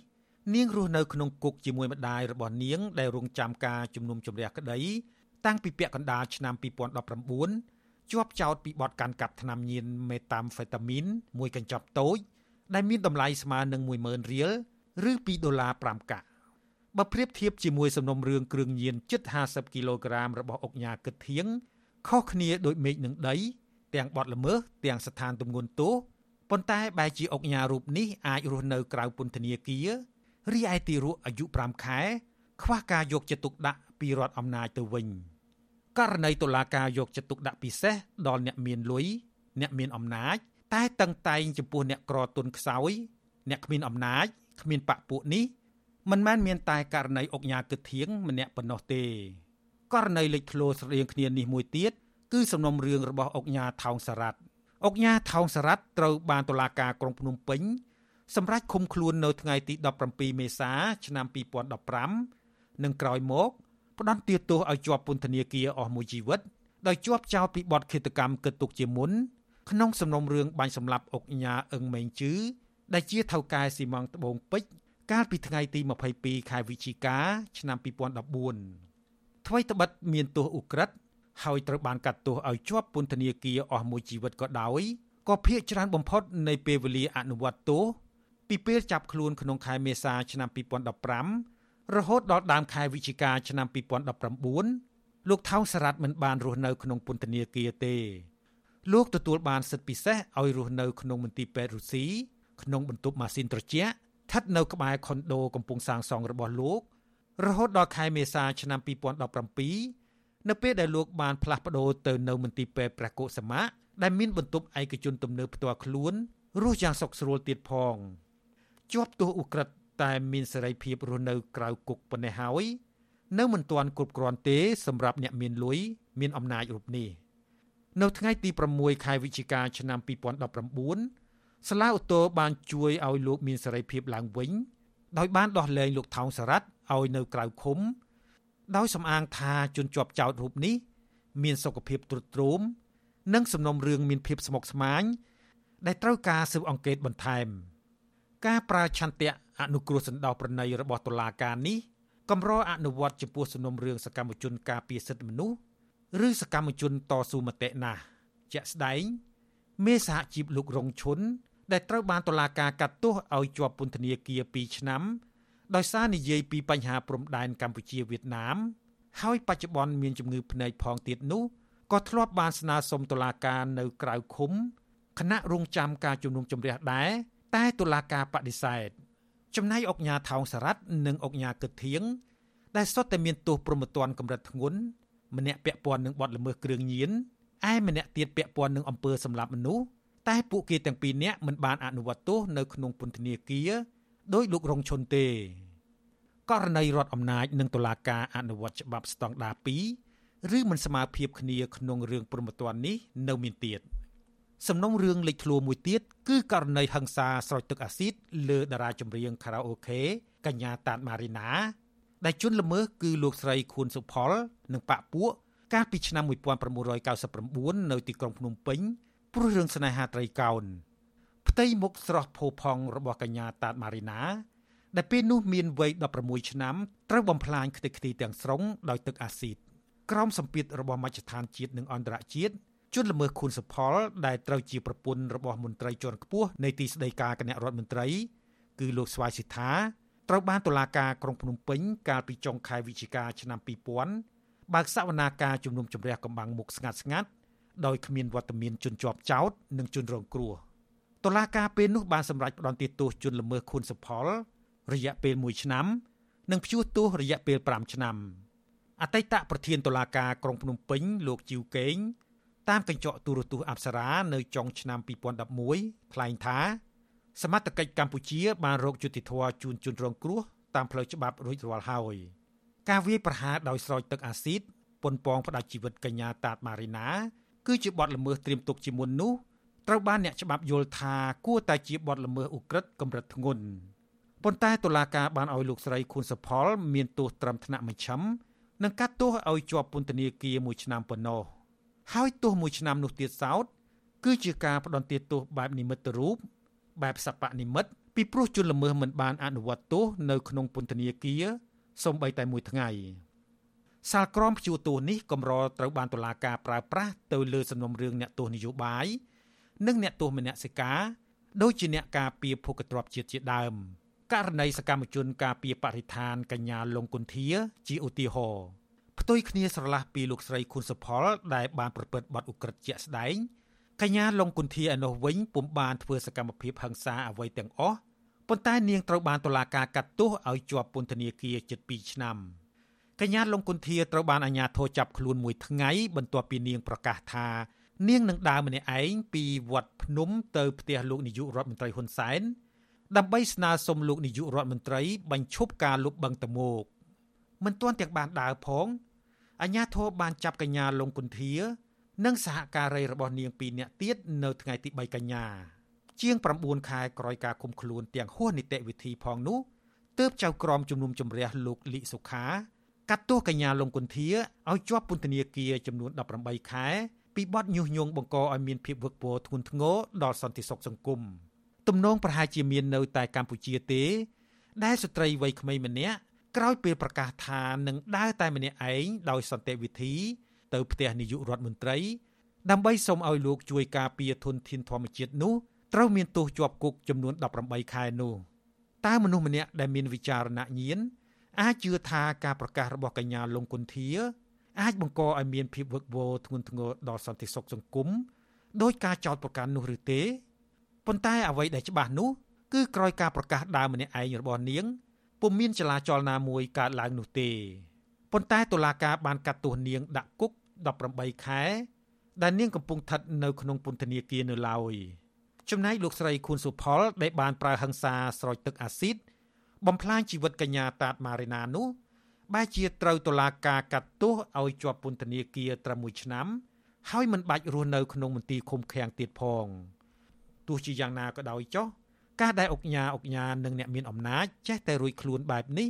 នាងរស់នៅក្នុងគុកជាមួយម្ដាយរបស់នាង ដែលរងចាំការជំនុំជម្រះក្តី តាំងពីពាក់កណ្ដាលឆ្នាំ2019ជាប់ចោតពីបទកាន់កាប់ថ្នាំញៀនមេតាំហ្វេតាមីនមួយកញ្ចប់តូច ដែលមានតម្លៃស្មើនឹង10000រៀលឬ2ដុល្លារ5កាក់បើប្រៀបធៀបជាមួយសំណុំរឿងគ្រឿងញៀនជិត50គីឡូក្រាមរបស់អុកញ៉ាគិតធៀងខុសគ្នាដូចមេឃនឹងដី ទាំងបត់ល្មើសទាំងស្ថានទម្ងន់ទោសប៉ុន្តែបែរជាអុកញ៉ារូបនេះអាចរស់នៅក្រៅពន្ធនាគាររីឯទីរក់អាយុ5ខែ ខ្វះការយកចិត្តទុកដាក់ពីរដ្ឋអំណាចទៅវិញករណីតុលាការយកចិត្តទុកដាក់ពិសេសដល់អ្នកមានលុយអ្នកមានអំណាច តែតឹងតែងចំពោះអ្នកក្រទុនខ្សោយ អ្នកគ្មានអំណាចគ្មានបពពួកនេះមិនមែនមានតែករណីអុកញ៉ាគិតធៀងម្នាក់ប៉ុណ្ណោះទេករណីលេចធ្លោស្រដៀងគ្នានេះមួយទៀតគឺសំណុំរឿងរបស់អុកញ៉ាថោងសារ៉ាត់អុកញ៉ាថោងសារ៉ាត់ត្រូវបានតុលាការក្រុងភ្នំពេញសម្រាប់ឃុំខ្លួននៅថ្ងៃទី17មេសាឆ្នាំ2015និងក្រោយមកផ្ដន្ទាទោសឲ្យជាប់ពន្ធនាគារអស់មួយជីវិតដោយជាប់ចោទពីបទឃាតកម្មគិតទុកជាមុន ក្នុងសំណុំរឿងបាញ់សម្លាប់អុកញ៉ាអឹងម៉េងជឺដែលជាថៅកែស៊ីម៉ងត្បូងពេជ្រកាលពីថ្ងៃទី22ខែវិច្ឆិកាឆ្នាំ2014ថ្មីត្បិតមានទោសឧក្រិដ្ឋហើយត្រូវបានកាត់ទោសឲ្យជាប់ពន្ធនាគារអស់មួយជីវិតក៏ដោយក៏ភាកច្រើនបំផុតនៃពេលវេលាអនុវត្តទោសពីពេលចាប់ខ្លួនក្នុងខែមេសាឆ្នាំ2015រហូតដល់ដើមខែវិច្ឆិកាឆ្នាំ2019លោកថោងសារ៉ាត់មិនបានរស់នៅក្នុងពន្ធនាគារទេ លោកទទួលបានសិទ្ធិពិសេសឲ្យរស់នៅក្នុងមន្ទីរពេទ្យរុស្ស៊ីក្នុងបន្ទប់ម៉ាស៊ីនត្រជាក់ស្ថិតនៅក្បែរខុនដូកំពុងសាងសង់របស់លោករហូតដល់ខែមេសាឆ្នាំ2017នៅពេលដែលលោកបានផ្លាស់ប្ដូរទៅនៅមន្ទីរពេទ្យព្រះកុសមៈដែលមានបន្ទប់ឯកជនទំនើបផ្ទាល់ខ្លួនរស់យ៉ាងសុខស្រួលទៀតផងជាប់ទោសឧក្រិដ្ឋតែមានសេរីភាពរស់នៅក្រៅគុកប៉ុណ្ណេះហើយនៅមិនទាន់គ្រប់គ្រាន់ទេសម្រាប់អ្នកមានលុយមានអំណាចរូបនេះ នៅថ្ងៃទី6ខែវិច្ឆិកាឆ្នាំ2019សាលាឧទ្ធរបានជួយឲ្យលោកមានសេរីភាពឡើងវិញ ដោយបានដោះលែងលោកថោងសារ៉ាត់ឲ្យនៅក្រៅឃុំ ដោយសំអាងថាជនជាប់ចោទរូបនេះ មានសុខភាពទ្រុឌទ្រោមនិងសំណុំរឿងមានភាពស្មុគស្មាញដែលត្រូវការស៊ើបអង្កេតបន្ថែម ការប្រើឆន្ទៈអនុគ្រោះសណ្ដោសប្រណីរបស់តុលាការនេះកម្រអនុវត្តចំពោះសំណុំរឿងសកម្មជនការពារសិទ្ធិមនុស្ស ឬសកម្មជនតស៊ូមតិណាស់ជាក់ស្ដែងមេសហជីពលោករងឈុនដែលត្រូវបានតុលាការកាត់ទោសឲ្យជាប់ពន្ធនាគារ2ឆ្នាំ ដោយសារនិយាយពីបញ្ហាព្រំដែនកម្ពុជាវៀតណាម ហើយបច្ចុប្បន្នមានជំងឺភ្នែកផងទៀតនោះក៏ធ្លាប់បានស្នើសុំតុលាការនៅក្រៅឃុំគណៈរងចាំការជំនុំជម្រះដែរតែតុលាការបដិសេធចំណែកអង្គញាថោងសារ៉ាត់និងអង្គញាកឹកធៀងដែលសុទ្ធតែមានទោសប្រមទ័នកម្រិតធ្ងន់ ម្នាក់ពាក់ព័ន្ធនឹងបទល្មើសគ្រឿងញៀនឯម្នាក់ទៀតពាក់ព័ន្ធនឹងអំពើសម្លាប់មនុស្សតែពួកគេទាំងពីរនាក់មិនបានអនុវត្តទោសនៅក្នុងពន្ធនាគារដោយលោករងឈុនទេករណីរដ្ឋអំណាចនិងតុលាការអនុវត្តច្បាប់ស្តង់ដារ2ឬមិនស្មើភាពគ្នាក្នុងរឿងព្រហ្មទណ្ឌនេះនៅមានទៀតសំណុំរឿងលេចធ្លោមួយទៀតគឺករណីហិង្សាស្រោចទឹកអាស៊ីតលើតារាចម្រៀងខារ៉ាអូខេកញ្ញាតាតម៉ារីណា ដែលជន់ល្មើសគឺលោកស្រីខួនសុផល និងប៉ាក់ពួកកាលពីឆ្នាំ1999នៅទីក្រុងភ្នំពេញព្រោះរឿងស្នេហាត្រីកោណផ្ទៃមុខស្រស់ផូផង់របស់កញ្ញាតាតម៉ារីណា ដែលពេលនោះមានវ័យ16ឆ្នាំត្រូវបំផ្លាញខ្ទេចខ្ទីទាំងស្រុងដោយទឹកអាស៊ីតក្រោមសម្ពាធរបស់មជ្ឈដ្ឋានជាតិនិងអន្តរជាតិជនល្មើសខុនសផល ដែលត្រូវជាប្រពន្ធរបស់មន្ត្រីជាន់ខ្ពស់នៃទីស្តីការគណៈរដ្ឋមន្ត្រី គឺលោកស្វាយសិដ្ឋា ត្រូវបានតុលាការក្រុងភ្នំពេញកាលពីចុងខែវិច្ឆិកាឆ្នាំ2000បើកសវនាការជំនុំជម្រះកម្បាំងមុខស្ងាត់ស្ងាត់ដោយគ្មានវត្តមានជនជាប់ចោតនិងជនរងគ្រោះតុលាការពេលនោះបានសម្រេចផ្តន្ទាទោសជនល្មើសខុនសផល រយៈពេល1ឆ្នាំ និងព្យួរទោសរយៈពេល5ឆ្នាំអតីតប្រធានតុលាការក្រុងភ្នំពេញលោកជីវកេងតាមកញ្ចក់ទូរទស្សន៍អប្សរានៅចុងឆ្នាំ2011ថ្លែងថា សមត្ថកិច្ចកម្ពុជា បានរកយុត្តិធម៌ជូនជនរងគ្រោះតាមផ្លូវច្បាប់រួចរាល់ហើយការវាយប្រហារដោយស្រោចទឹកអាស៊ីតប៉ុនប៉ងផ្ដាច់ជីវិតកញ្ញាតាតម៉ារីណា គឺជាបទល្មើសត្រៀមទុកជាមុននោះត្រូវបានអ្នកច្បាប់យល់ថាគួរតែជាបទល្មើសឧក្រិដ្ឋកម្រិតធ្ងន់ប៉ុន្តែតុលាការបានឲ្យលោកស្រីខួនសផល មានទោសត្រឹមថ្នាក់មជ្ឈិមនិងកាត់ទោសឲ្យជាប់ពន្ធនាគារមួយឆ្នាំប៉ុណ្ណោះហើយទោសមួយឆ្នាំនោះទៀតសោតគឺជាការផ្ដន្ទាទោសបែបនិមិត្តរូប បែបសពនិមិត្តពីព្រោះជនល្មើសមិនបានអនុវត្តទោសនៅក្នុងពន្ធនាគារសូម្បីតែមួយថ្ងៃសាលក្រមព្យួរទោសនេះកម្រត្រូវបានតុលាការប្រើប្រាស់ទៅលើសំណុំរឿងអ្នកទោសនយោបាយនិងអ្នកទោសមនសិការដូចជាអ្នកការពារភូកទ្របជាតិជាដើមករណីសកម្មជនការពារបរិស្ថានកញ្ញាលងគុន្ធា ជាឧទាហរណ៍ផ្ទុយគ្នាស្រឡះពីលោកស្រីខុនសុផលដែលបានប្រព្រឹត្តបទឧក្រិដ្ឋជាក់ស្ដែង កញ្ញាលងគុន្ធាឯនោះវិញពុំបានធ្វើសកម្មភាពហិង្សាអ្វីទាំងអស់ប៉ុន្តែនាងត្រូវបានតុលាការកាត់ទោសឲ្យជាប់ពន្ធនាគារជិត2ឆ្នាំកញ្ញាលងគុន្ធាត្រូវបានអាជ្ញាធរចាប់ខ្លួនមួយថ្ងៃបន្ទាប់ពីនាងប្រកាសថានាងនឹងដើរម្នាក់ឯងពីវត្តភ្នំទៅផ្ទះលោកនាយករដ្ឋមន្ត្រីហ៊ុនសែនដើម្បីស្នើសុំលោកនាយករដ្ឋមន្ត្រីបញ្ឈប់ការលុបបង្តមោកមិនទាន់ទាំងបានដើរផងអាជ្ញាធរបានចាប់កញ្ញាលងគុន្ធា និងសហការីរបស់នាងពីរនាក់ទៀតនៅថ្ងៃទី3កញ្ញាជាង9ខែក្រោយការឃុំខ្លួនទាំងហួសនីតិវិធីផងនោះទើបចៅក្រមជំនុំជម្រះលោកលីសុខាកាត់ទោសកញ្ញាលងគុន្ធាឲ្យជាប់ពន្ធនាគារចំនួន18ខែពីបទញុះញង់បង្កឲ្យមានភាពវឹកវរធ្ងន់ធ្ងរដល់សន្តិសុខសង្គមទំនងប្រហែលជាមាននៅតែកម្ពុជាទេ ដែលស្ត្រីវ័យក្មេងម្នាក់ក្រោយពេលប្រកាសថានឹងដើរតែម្នាក់ឯងដោយសន្តិវិធី ទៅផ្ទះនាយករដ្ឋមន្ត្រីដើម្បីសូមឲ្យលោកជួយការពារធនធានធម្មជាតិនោះត្រូវមានទោសជាប់គុកចំនួន18ខែនោះតើមនុស្សម្នាក់ដែលមានវិចារណញ្ញាណអាចជឿថាការប្រកាសរបស់កញ្ញាលងគុន្ធា អាចបង្កឲ្យមានភាពវឹកវរធ្ងន់ធ្ងរដល់សន្តិសុខសង្គមដោយការចោទប្រកាន់នោះឬទេប៉ុន្តែអ្វីដែលច្បាស់នោះគឺក្រោយការប្រកាសដើមម្នាក់ឯងរបស់នាងពុំមានចលាចលណាមួយកើតឡើងនោះទេប៉ុន្តែតុលាការបានកាត់ទោសនាងដាក់គុក 18ខែ ដែលនាងកំពុងស្ថិតនៅក្នុងពន្ធនាគារនៅឡើយចំណែកលោកស្រីខួនសុផល ដែលបានប្រើហិង្សាស្រោចទឹកអាស៊ីតបំផ្លាញជីវិតកញ្ញាតាតម៉ារីណានោះបែជាត្រូវតុលាការកាត់ទោសឲ្យជាប់ពន្ធនាគារត្រឹម1ឆ្នាំ ហើយមិនបាច់រស់នៅក្នុងមន្ទីរឃុំឃាំងទៀតផងទោះជាយ៉ាងណាក៏ដោយចុះការដែលអុកញ៉ាអុកញ៉ានិងអ្នកមានអំណាចចេះតែរួចខ្លួនបែបនេះ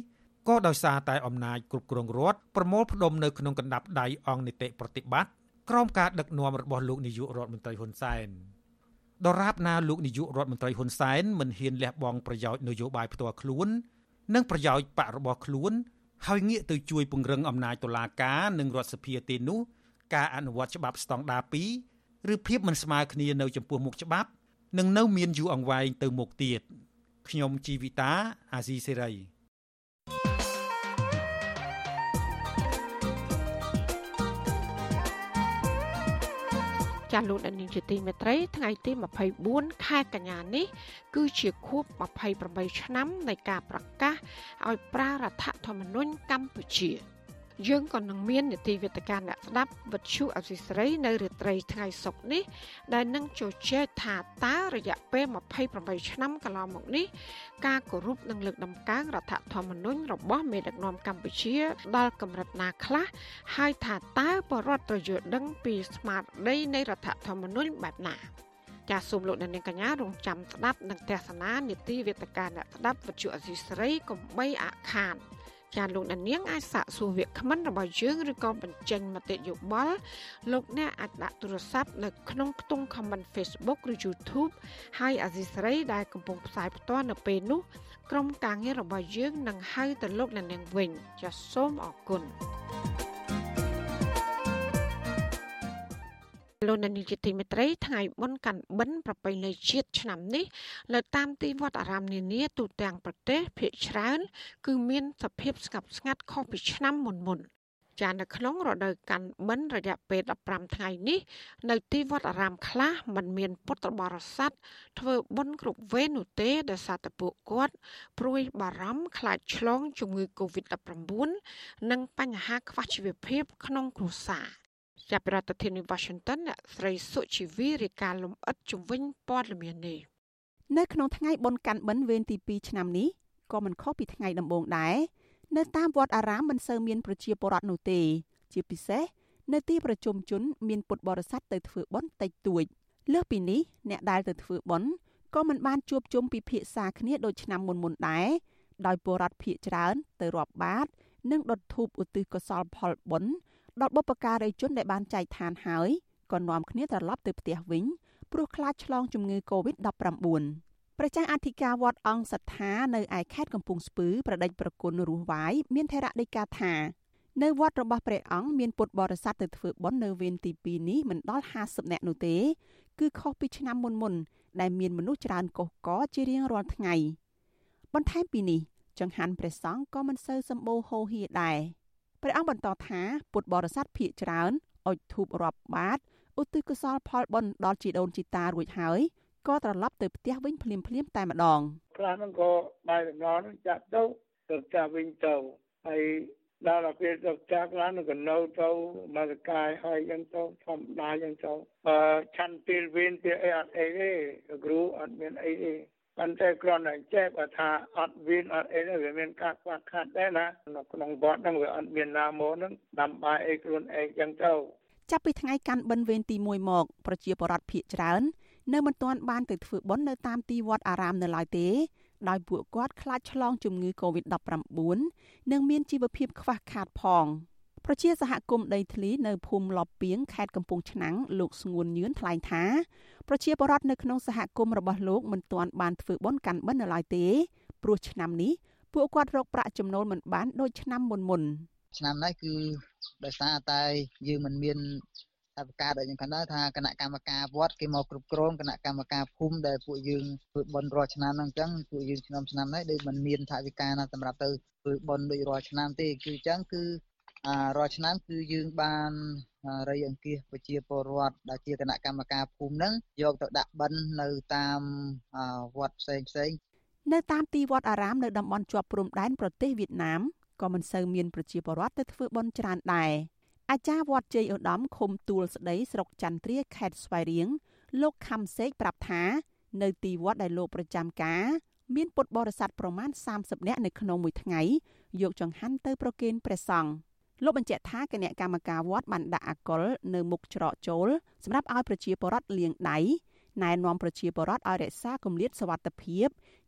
ក៏ដោយសារតែអំណាចគ្រប់គ្រងរដ្ឋប្រមូលផ្ដុំនៅក្នុងកណ្ដាប់ដៃអង្គនីតិប្រតិបត្តិក្រោមការដឹកនាំរបស់លោកនាយករដ្ឋមន្ត្រីហ៊ុនសែនដរាបណាលោកនាយករដ្ឋមន្ត្រីហ៊ុនសែនមិនហ៊ានលះបង់ប្រយោជន៍នយោបាយផ្ទាល់ខ្លួន និងប្រយោជន៍បករបស់ខ្លួន ហើយងាកទៅជួយពង្រឹងអំណាចតុលាការនិងរដ្ឋសភាទេនោះការអនុវត្តច្បាប់ស្តង់ដារ2ឬភាពមិនស្មើគ្នានៅចំពោះមុខច្បាប់នឹងនៅមានយូរអង្វែងទៅមុខទៀតខ្ញុំជីវិតាអាស៊ីសេរី ចាលោកដានីជាទីមេត្រីថ្ងៃទី24ខែកញ្ញានេះ គឺជាខួប28ឆ្នាំនៃការប្រកាសឲ្យប្រើរដ្ឋធម្មនុញ្ញកម្ពុជា យើងក៏នឹងមាននីតិវិទ្យាអ្នកស្ដាប់វិទ្យុអសីស្រីនៅរាត្រីថ្ងៃសុក្រនេះដែលនឹងជជែកថាតើរយៈពេល28ឆ្នាំកន្លងមកនេះការគោរពនិងលើកដំកើងរដ្ឋធម្មនុញ្ញរបស់មេដឹកនាំកម្ពុជា ដល់កម្រិតណាខ្លះហើយថាតើបរដ្ឋត្រូវយល់ដឹងពីស្មារតីនៃរដ្ឋធម្មនុញ្ញបែបណាចាសសូមលោកអ្នកនាងកញ្ញារងចាំស្ដាប់និងទស្សនានីតិវិទ្យាអ្នកស្ដាប់វិទ្យុអសីស្រីកុំបីអាខាន ចាលោកដានៀងអាចសាកសួរវាគ្មិនរបស់យើងឬក៏បញ្ចេញមតិយោបល់លោកអ្នកអាចដាក់ទូរស័ព្ទនៅក្នុងខ្ទង់ comment Facebook ឬ YouTube ហើយអាស៊ីសេរីដែលកំពុងផ្សាយផ្ទាល់នៅពេលនេះក្រុមការងាររបស់យើងនឹងហៅទៅលោកដានៀងវិញចាសសូមអរគុណ លោកនានីជាទីមេត្រីថ្ងៃបុណ្យកាន់បិណ្ឌប្រពៃណីជាតិឆ្នាំនេះនៅតាមទីវត្តអារាមនានាទូទាំងប្រទេសភាគច្រើន គឺមានសភាពស្ងប់ស្ងាត់ខុសពីឆ្នាំមុនមុនចានៅក្នុងរដូវកាន់បិណ្ឌរយៈពេល15ថ្ងៃនេះ នៅទីវត្តអារាមខ្លះមិនមានពុទ្ធបរិស័ទធ្វើបុណ្យគ្រប់វេននោះទេដោយសារតែពួកគាត់ព្រួយបារម្ភខ្លាចឆ្លងជំងឺ Covid-19 និងបញ្ហាខ្វះជីវភាពក្នុងគ្រួសារ ចាប់ពីរដ្ឋធានី Washington អ្នកស្រីសុជីវីរាយការណ៍លំអិតជំវិញព័ត៌មាននេះនៅក្នុងថ្ងៃបុណ្យកាន់បិណ្ឌវេនទី2ឆ្នាំនេះក៏មិនខុសពីថ្ងៃដំបូងដែរនៅតាមវត្តអារាមមិនសូវមានប្រជាពលរដ្ឋនោះទេ ជាពិសេសនៅទីប្រជុំជនមានពុទ្ធបរិស័ទទៅធ្វើបុណ្យតិចតួចលើសពីនេះអ្នកដែលទៅធ្វើបុណ្យក៏មិនបានជួបជុំពិភាក្សាគ្នាដូចឆ្នាំមុនមុនដែរដោយពលរដ្ឋភៀកច្រើនទៅរាប់បាត និងដុតធូបឧទ្ទិសកុសលផលបុណ្យ ដល់បុព្វការីជនដែលបានចែកឋានហើយក៏នាំគ្នាត្រឡប់ទៅផ្ទះវិញព្រោះខ្លាចឆ្លងជំងឺ Covid-19 ព្រះចៅអធិការវត្តអង្គសត្ថានៅឯខេត្តកំពង់ស្ពឺប្រដេចប្រគុណរស់វាយមានថេរដីកាថានៅវត្តរបស់ព្រះអង្គមានពុទ្ធបរិស័ទទៅធ្វើបុណ្យនៅវេនទី2នេះមិនដល់50នាក់នោះទេ គឺខុសពីឆ្នាំមុនមុនដែលមានមនុស្សច្រើនកុះកជារៀងរាល់ថ្ងៃបន្ថែមពីនេះចង្ហាន់ព្រះសង្ឃក៏មិនសូវសម្បូរហូរហៀដែរ ព្រះអង្គបន្តថាពុទ្ធបរិស័ទភាគច្រើនអុជធូបរាប់បាតឧទ្ទិសកុសលផលបុណ្យដល់ជីដូនជីតារួចហើយក៏ត្រឡប់ទៅផ្ទះវិញភ្លាមភ្លាមតែម្ដងខ្លះហ្នឹងក៏បាយដំណរនឹងចាក់ទៅទៅផ្ទះវិញទៅហើយដល់ពេលទៅផ្ទះខ្លះនឹងក៏នៅទៅមកកាយហើយយ៉ាងទៅធម្មតាយ៉ាងទៅបើឆាន់ពេលវិញពេលអីអត់អីទេគ្រូអត់មានអីទេ ប៉ុន្តែគ្រាន់តែចែកថាអត់វិញអត់អីទេវាមានការខ្វះខាតដែរណានៅក្នុងវត្តហ្នឹងវាអត់មានណាមកហ្នឹងដាំបាយអីខ្លួនឯងចឹងទៅចាប់ពីថ្ងៃកាន់បិណ្ឌវេនទី1មក ប្រជាពលរដ្ឋភៀកច្រើន នៅមិនទាន់បានទៅធ្វើបុណ្យនៅតាមទីវត្តអារាមនៅឡើយទេដោយពួកគាត់ខ្លាចឆ្លងជំងឺ Covid-19 និងមានជីវភាពខ្វះខាតផង ប្រជាសហគមន៍ដីធ្លីនៅភូមិលបពីងខេត្តកំពង់ឆ្នាំងលោកស្ងួនញឿនថ្លែងថាប្រជាពលរដ្ឋនៅក្នុងសហគមន៍របស់លោកមិនទាន់បានធ្វើបុណ្យកាន់បិណ្ឌនៅឡើយទេព្រោះឆ្នាំនេះពួកគាត់រកប្រាក់ចំណូលមិនបានដូចឆ្នាំមុនមុនឆ្នាំនេះគឺដោយសារតែយើងមិនមានអបការដែលខ្ញុំ ਕਹਿੰ ថាគណៈកម្មការវត្តគេមកគ្រប់គ្រងគណៈកម្មការភូមិដែលពួកយើងធ្វើបន់រាល់ឆ្នាំហ្នឹងអញ្ចឹងពួកយើងឆ្នាំឆ្នាំនេះដូចមិនមានថវិកាណាសម្រាប់ទៅធ្វើបន់ដូចរាល់ឆ្នាំទេគឺអញ្ចឹងគឺ រាល់ឆ្នាំគឺយើងបានរៃអង្គាសប្រជាពលរដ្ឋដែលជាគណៈកម្មការភូមិហ្នឹងយកទៅដាក់បិណ្ឌនៅតាមវត្តផ្សេងផ្សេងនៅតាមទីវត្តអារាមនៅតំបន់ជាប់ព្រំដែនប្រទេសវៀតណាមក៏មិនសូវមានប្រជាពលរដ្ឋទៅធ្វើបន់ច្រើនដែរអាចារ្យវត្តជ័យឧត្តមឃុំទួលស្ដីស្រុកចន្ទ្រាខេត្តស្វាយរៀងលោកខំសេកប្រាប់ថា នៅទីវត្តដែលលោកប្រចាំការមានពុទ្ធបរិស័ទប្រមាណ30នាក់នៅក្នុងមួយថ្ងៃយកចង្ហាន់ទៅប្រគេនព្រះសង្ឃ លោកបញ្ជាក់ថាគណៈកម្មការវត្តបានដាក់អាកុលនៅមុខច្រកចូលសម្រាប់ឲ្យប្រជាពលរដ្ឋលាងដៃណែនាំប្រជាពលរដ្ឋឲ្យរក្សាគម្លាតសុវត្ថិភាព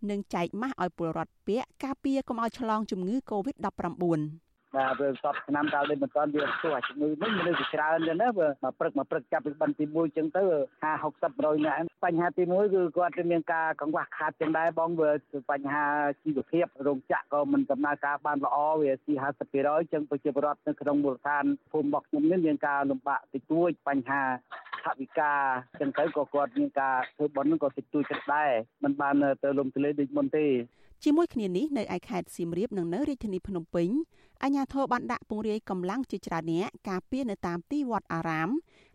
និងចែកម៉ាស់ឲ្យពលរដ្ឋពាក់ការពារកុំឲ្យឆ្លងជំងឺ Covid-19 បាទវាសពឆ្នាំតើដូចមិនទាន់វាស្ទោះជំងឺនេះមនុស្សច្រើនចឹងណាបើមកព្រឹកមកព្រឹកចាប់ពីបិណ្ឌទី1ចឹងទៅ50 60 100នាក់បញ្ហាទី1គឺគាត់មានការកង្វះខាតចឹងដែរបងវាបញ្ហាជីវភាពរោងចក្រក៏មិនដំណើរការបានល្អវាស៊ី50%ចឹងប្រជាពលរដ្ឋនៅក្នុងមូលដ្ឋានភូមិរបស់ខ្ញុំនេះមានការលំបាកតិចតួចបញ្ហាថវិកាចឹងទៅក៏គាត់មានការធ្វើបន់នឹងក៏តិចតួចចិត្តដែរមិនបានទៅលំទលេដូចមុនទេ ជាមួយគ្នានេះនៅឯខេត្តសៀមរាបនិងនៅរាជធានីភ្នំពេញអាជ្ញាធរបានដាក់ពង្រាយកម្លាំងជាច្រើនអ្នកការពារនៅតាមទីវត្តអារាម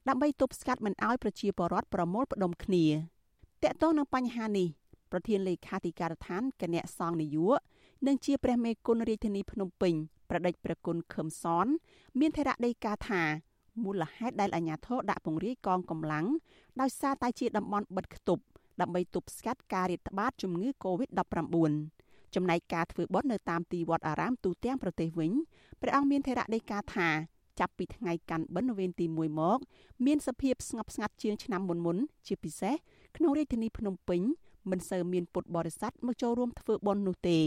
ដើម្បីទប់ស្កាត់មិនឲ្យប្រជាពលរដ្ឋប្រមូលផ្ដុំគ្នាតកតងនឹងបញ្ហានេះប្រធានលេខាធិការដ្ឋានគណៈសង្ឃនាយកនិងជាព្រះមេគុណរាជធានីភ្នំពេញប្រដេចព្រះគុណខឹមសនមានថេរដីកាថាមូលហេតុដែលអាជ្ញាធរដាក់ពង្រាយកងកម្លាំងដោយសារតែជាតំបន់បិទគប់ដើម្បីទប់ស្កាត់ការរាតត្បាតជំងឺ Covid-19 ចំណែកការធ្វើបុណ្យនៅតាមទីវត្តអារាមទូទាំងប្រទេសវិញព្រះអង្គមានថេរដីកាថាចាប់ពីថ្ងៃកាន់បិណ្ឌវេនទី1មក មានសភាពស្ងប់ស្ងាត់ជាងឆ្នាំមុនមុនជាពិសេសក្នុងរាជធានីភ្នំពេញមិនសូវមានពុទ្ធបរិស័ទមកចូលរួមធ្វើបុណ្យនោះទេ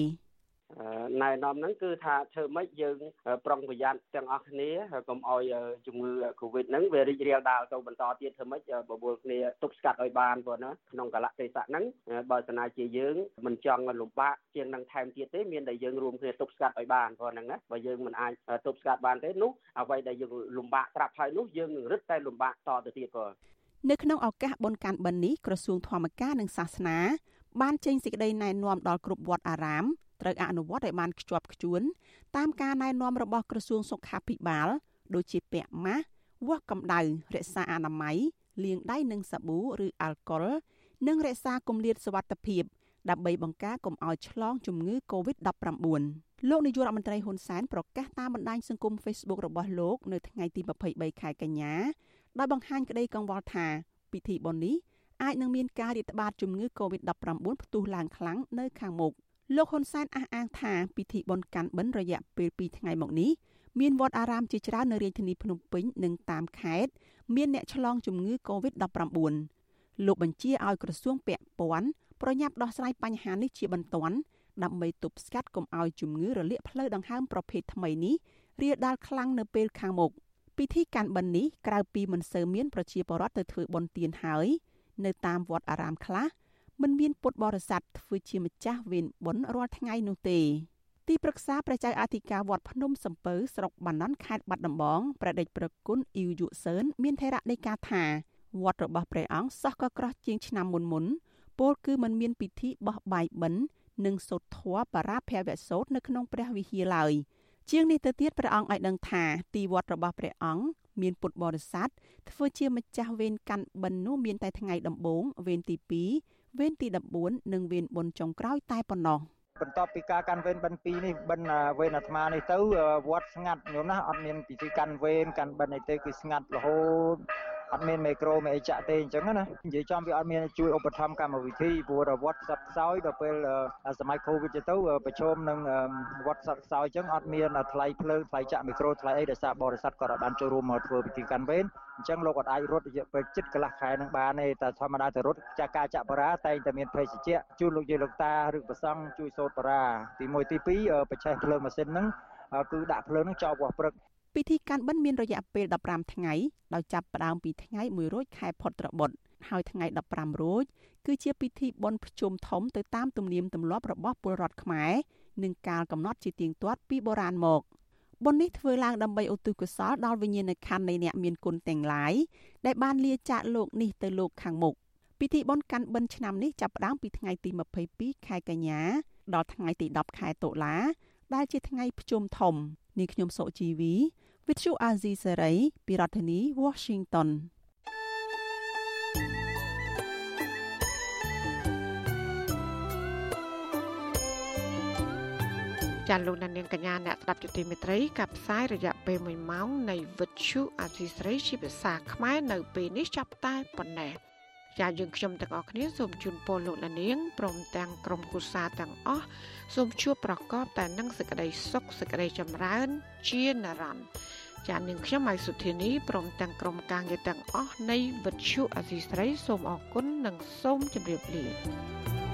ណែនាំហ្នឹងគឺថាធ្វើម៉េចយើងប្រុងប្រយ័ត្នទាំងអស់គ្នាកុំឲ្យជំងឺ Covid ហ្នឹងវារីករាលដាលទៅបន្តទៀតធ្វើម៉េចបបួលគ្នាទប់ស្កាត់ឲ្យបានព្រោះណាក្នុងកលៈទេសៈហ្នឹងបើសិនណាជាយើងមិនចង់លំបាកជាងនឹងថែមទៀតទេមានតែយើងរួមគ្នាទប់ស្កាត់ឲ្យបានព្រោះហ្នឹងណាបើយើងមិនអាចទប់ស្កាត់បានទេនោះអ្វីដែលយើងលំបាកត្រាប់ហើយនោះយើងនឹងរឹតតែលំបាកតទៅទៀតព្រោះនៅក្នុងឱកាសបុណ្យកាន់បិណ្ឌនេះក្រសួងធម្មការនិងសាសនាបានចេញសេចក្តីណែនាំដល់គ្រប់វត្តអារាម ត្រូវអនុវត្តឲ្យបានខ្ជាប់ខ្ជួនតាមការណែនាំរបស់ក្រសួងសុខាភិបាល ដូចជាពាក់ម៉ាស់វាស់កម្ដៅរក្សាអនាម័យលាងដៃនឹងសាប៊ូឬអាល់កុលនិងរក្សាគម្លាតសុវត្ថិភាពដើម្បីបង្ការកុំឲ្យឆ្លងជំងឺ Covid-19 លោកនាយករដ្ឋមន្ត្រីហ៊ុនសែនប្រកាសតាមបណ្ដាញសង្គម Facebook របស់លោកនៅថ្ងៃទី23ខែកញ្ញាដោយបង្ហាញក្តីកង្វល់ថាពិធីបុណ្យនេះអាចនឹងមានការរាតត្បាតជំងឺ Covid-19 ផ្ទុះឡើងខ្លាំងនៅខាងមុខ លោកហ៊ុនសែនអះអាងថាពិធីបុណ្យកាន់បិណ្ឌរយៈពេល2ថ្ងៃមកនេះមានវត្តអារាមជាច្រើននៅរាជធានីភ្នំពេញនិងតាមខេត្តមានអ្នកឆ្លងជំងឺ Covid-19 លោកបញ្ជាឲ្យក្រសួងពាក់ព័ន្ធប្រញាប់ដោះស្រាយបញ្ហានេះជាបន្ទាន់ដើម្បីទប់ស្កាត់កុំឲ្យជំងឺរលាកផ្លូវដង្ហើមប្រភេទថ្មីនេះរាលដាលខ្លាំងនៅពេលខាងមុខពិធីកាន់បិណ្ឌនេះក្រៅពីមិនសូវមានប្រជាពលរដ្ឋទៅធ្វើបុណ្យទានហើយនៅតាមវត្តអារាមខ្លះ មិនមានពុទ្ធបរិស័ទធ្វើជាម្ចាស់វេនបុណ្យរាល់ថ្ងៃនោះទេទីប្រឹក្សាព្រះចៅអធិការវត្តភ្នំសំពៅស្រុកបាណន់ខេត្តបាត់ដំបងព្រះដេចប្រគុណអ៊ីវយុសឿនមានថេរដីកាថាវត្តរបស់ព្រះអង្គសោះក៏ក្រោះជាងឆ្នាំមុនមុនពោលគឺมันមានពិធីបោះបាយបិណ្ឌនិងសូត្រធម៌បរាភវសូត្រនៅក្នុងព្រះវិហារឡើយជាងនេះទៅទៀតព្រះអង្គឲ្យដឹងថាទីវត្តរបស់ព្រះអង្គមានពុទ្ធបរិស័ទធ្វើជាម្ចាស់វេនកាន់បិណ្ឌនោះមានតែថ្ងៃដំបូងវេនទី2 វេនទី14និងវេនបុណ្យចុងក្រោយតែប៉ុណ្ណោះបន្ទាប់ពីការកាន់វេនបិណ្ឌ2នេះបិណ្ឌវេនអាត្មានេះទៅវត្តស្ងាត់ញោមណាអត់មានពិធីកាន់វេនកាន់បិណ្ឌអីទេគឺស្ងាត់រហូត អត់មានមេក្រូមេអីចាក់ទេអញ្ចឹងណានិយាយចំវាអត់មានជួយឧបត្ថម្ភកម្មវិធីព្រោះវត្តសັດខ្សោយដល់ពេលសម័យកូវីដទៅប្រឈមនឹងវត្តសັດខ្សោយអញ្ចឹងអត់មានថ្លៃភ្លើងថ្លៃចាក់មេក្រូថ្លៃអីដោយសារបរិស័ទក៏បានចូលរួមមកធ្វើពិធីកាន់វេនអញ្ចឹងលោកអត់អាចរត់រយៈពេលជិតកន្លះខែនឹងបានទេតែធម្មតាទៅរត់ចាក់ការចាក់បារាតែងតែមានភេសជ្ជៈជួយលោកយាយលោកតាឬប្រសង់ជួយសូត្របារាទី1ទី2បច្ចេកភ្លើងម៉ាស៊ីនហ្នឹងគឺដាក់ភ្លើងហ្នឹងចោលវាស់ព្រឹក ពិធីកាន់បិណ្ឌមានរយៈពេល15ថ្ងៃដោយចាប់ផ្ដើមពីថ្ងៃ1រោចខែផុតត្របុត្រហើយថ្ងៃ15រោចគឺជាពិធីបុណ្យភ្ជុំធំទៅតាមទំនៀមទម្លាប់របស់ពលរដ្ឋខ្មែរនិងកាលកំណត់ជាទៀងទាត់ពីបុរាណមកបុណ្យនេះធ្វើឡើងដើម្បីឧទ្ទិសកុសលដល់វិញ្ញាណក្ខន្ធនៃអ្នកមានគុណទាំងឡាយដែលបានលាចាកលោកនេះទៅលោកខាងមុខពិធីបុណ្យកាន់បិណ្ឌឆ្នាំនេះចាប់ផ្ដើមពីថ្ងៃទី22ខែកញ្ញាដល់ថ្ងៃទី10ខែតុលា ដែលជាថ្ងៃភ្ជុំធំនាងខ្ញុំសុជីវី វិទ្យុអាស៊ីសេរីពីរដ្ឋធានី Washington ចាលោកនាងកញ្ញាអ្នកស្ដាប់យុតិមេត្រីកັບផ្សាយរយៈពេល1ម៉ោងនៃវិទ្យុអាស៊ីសេរីជាភាសាខ្មែរនៅពេលនេះចាប់តែប៉ុណ្ណេះចាយើងខ្ញុំទាំងអស់គ្នាសូមជូនពរលោកនាងព្រមទាំងក្រុមគូសាទាំងអស់សូមជួបប្រកបតែនឹងសេចក្តីសុខសេចក្តីចម្រើន ជានិរន្តរ៍ ចានាងខ្ញុំម៉ៃសុធានីព្រមទាំងក្រុមការងារទាំងអស់នៃវិទ្យុអសីស្រីសូមអរគុណនិងសូមជម្រាបលា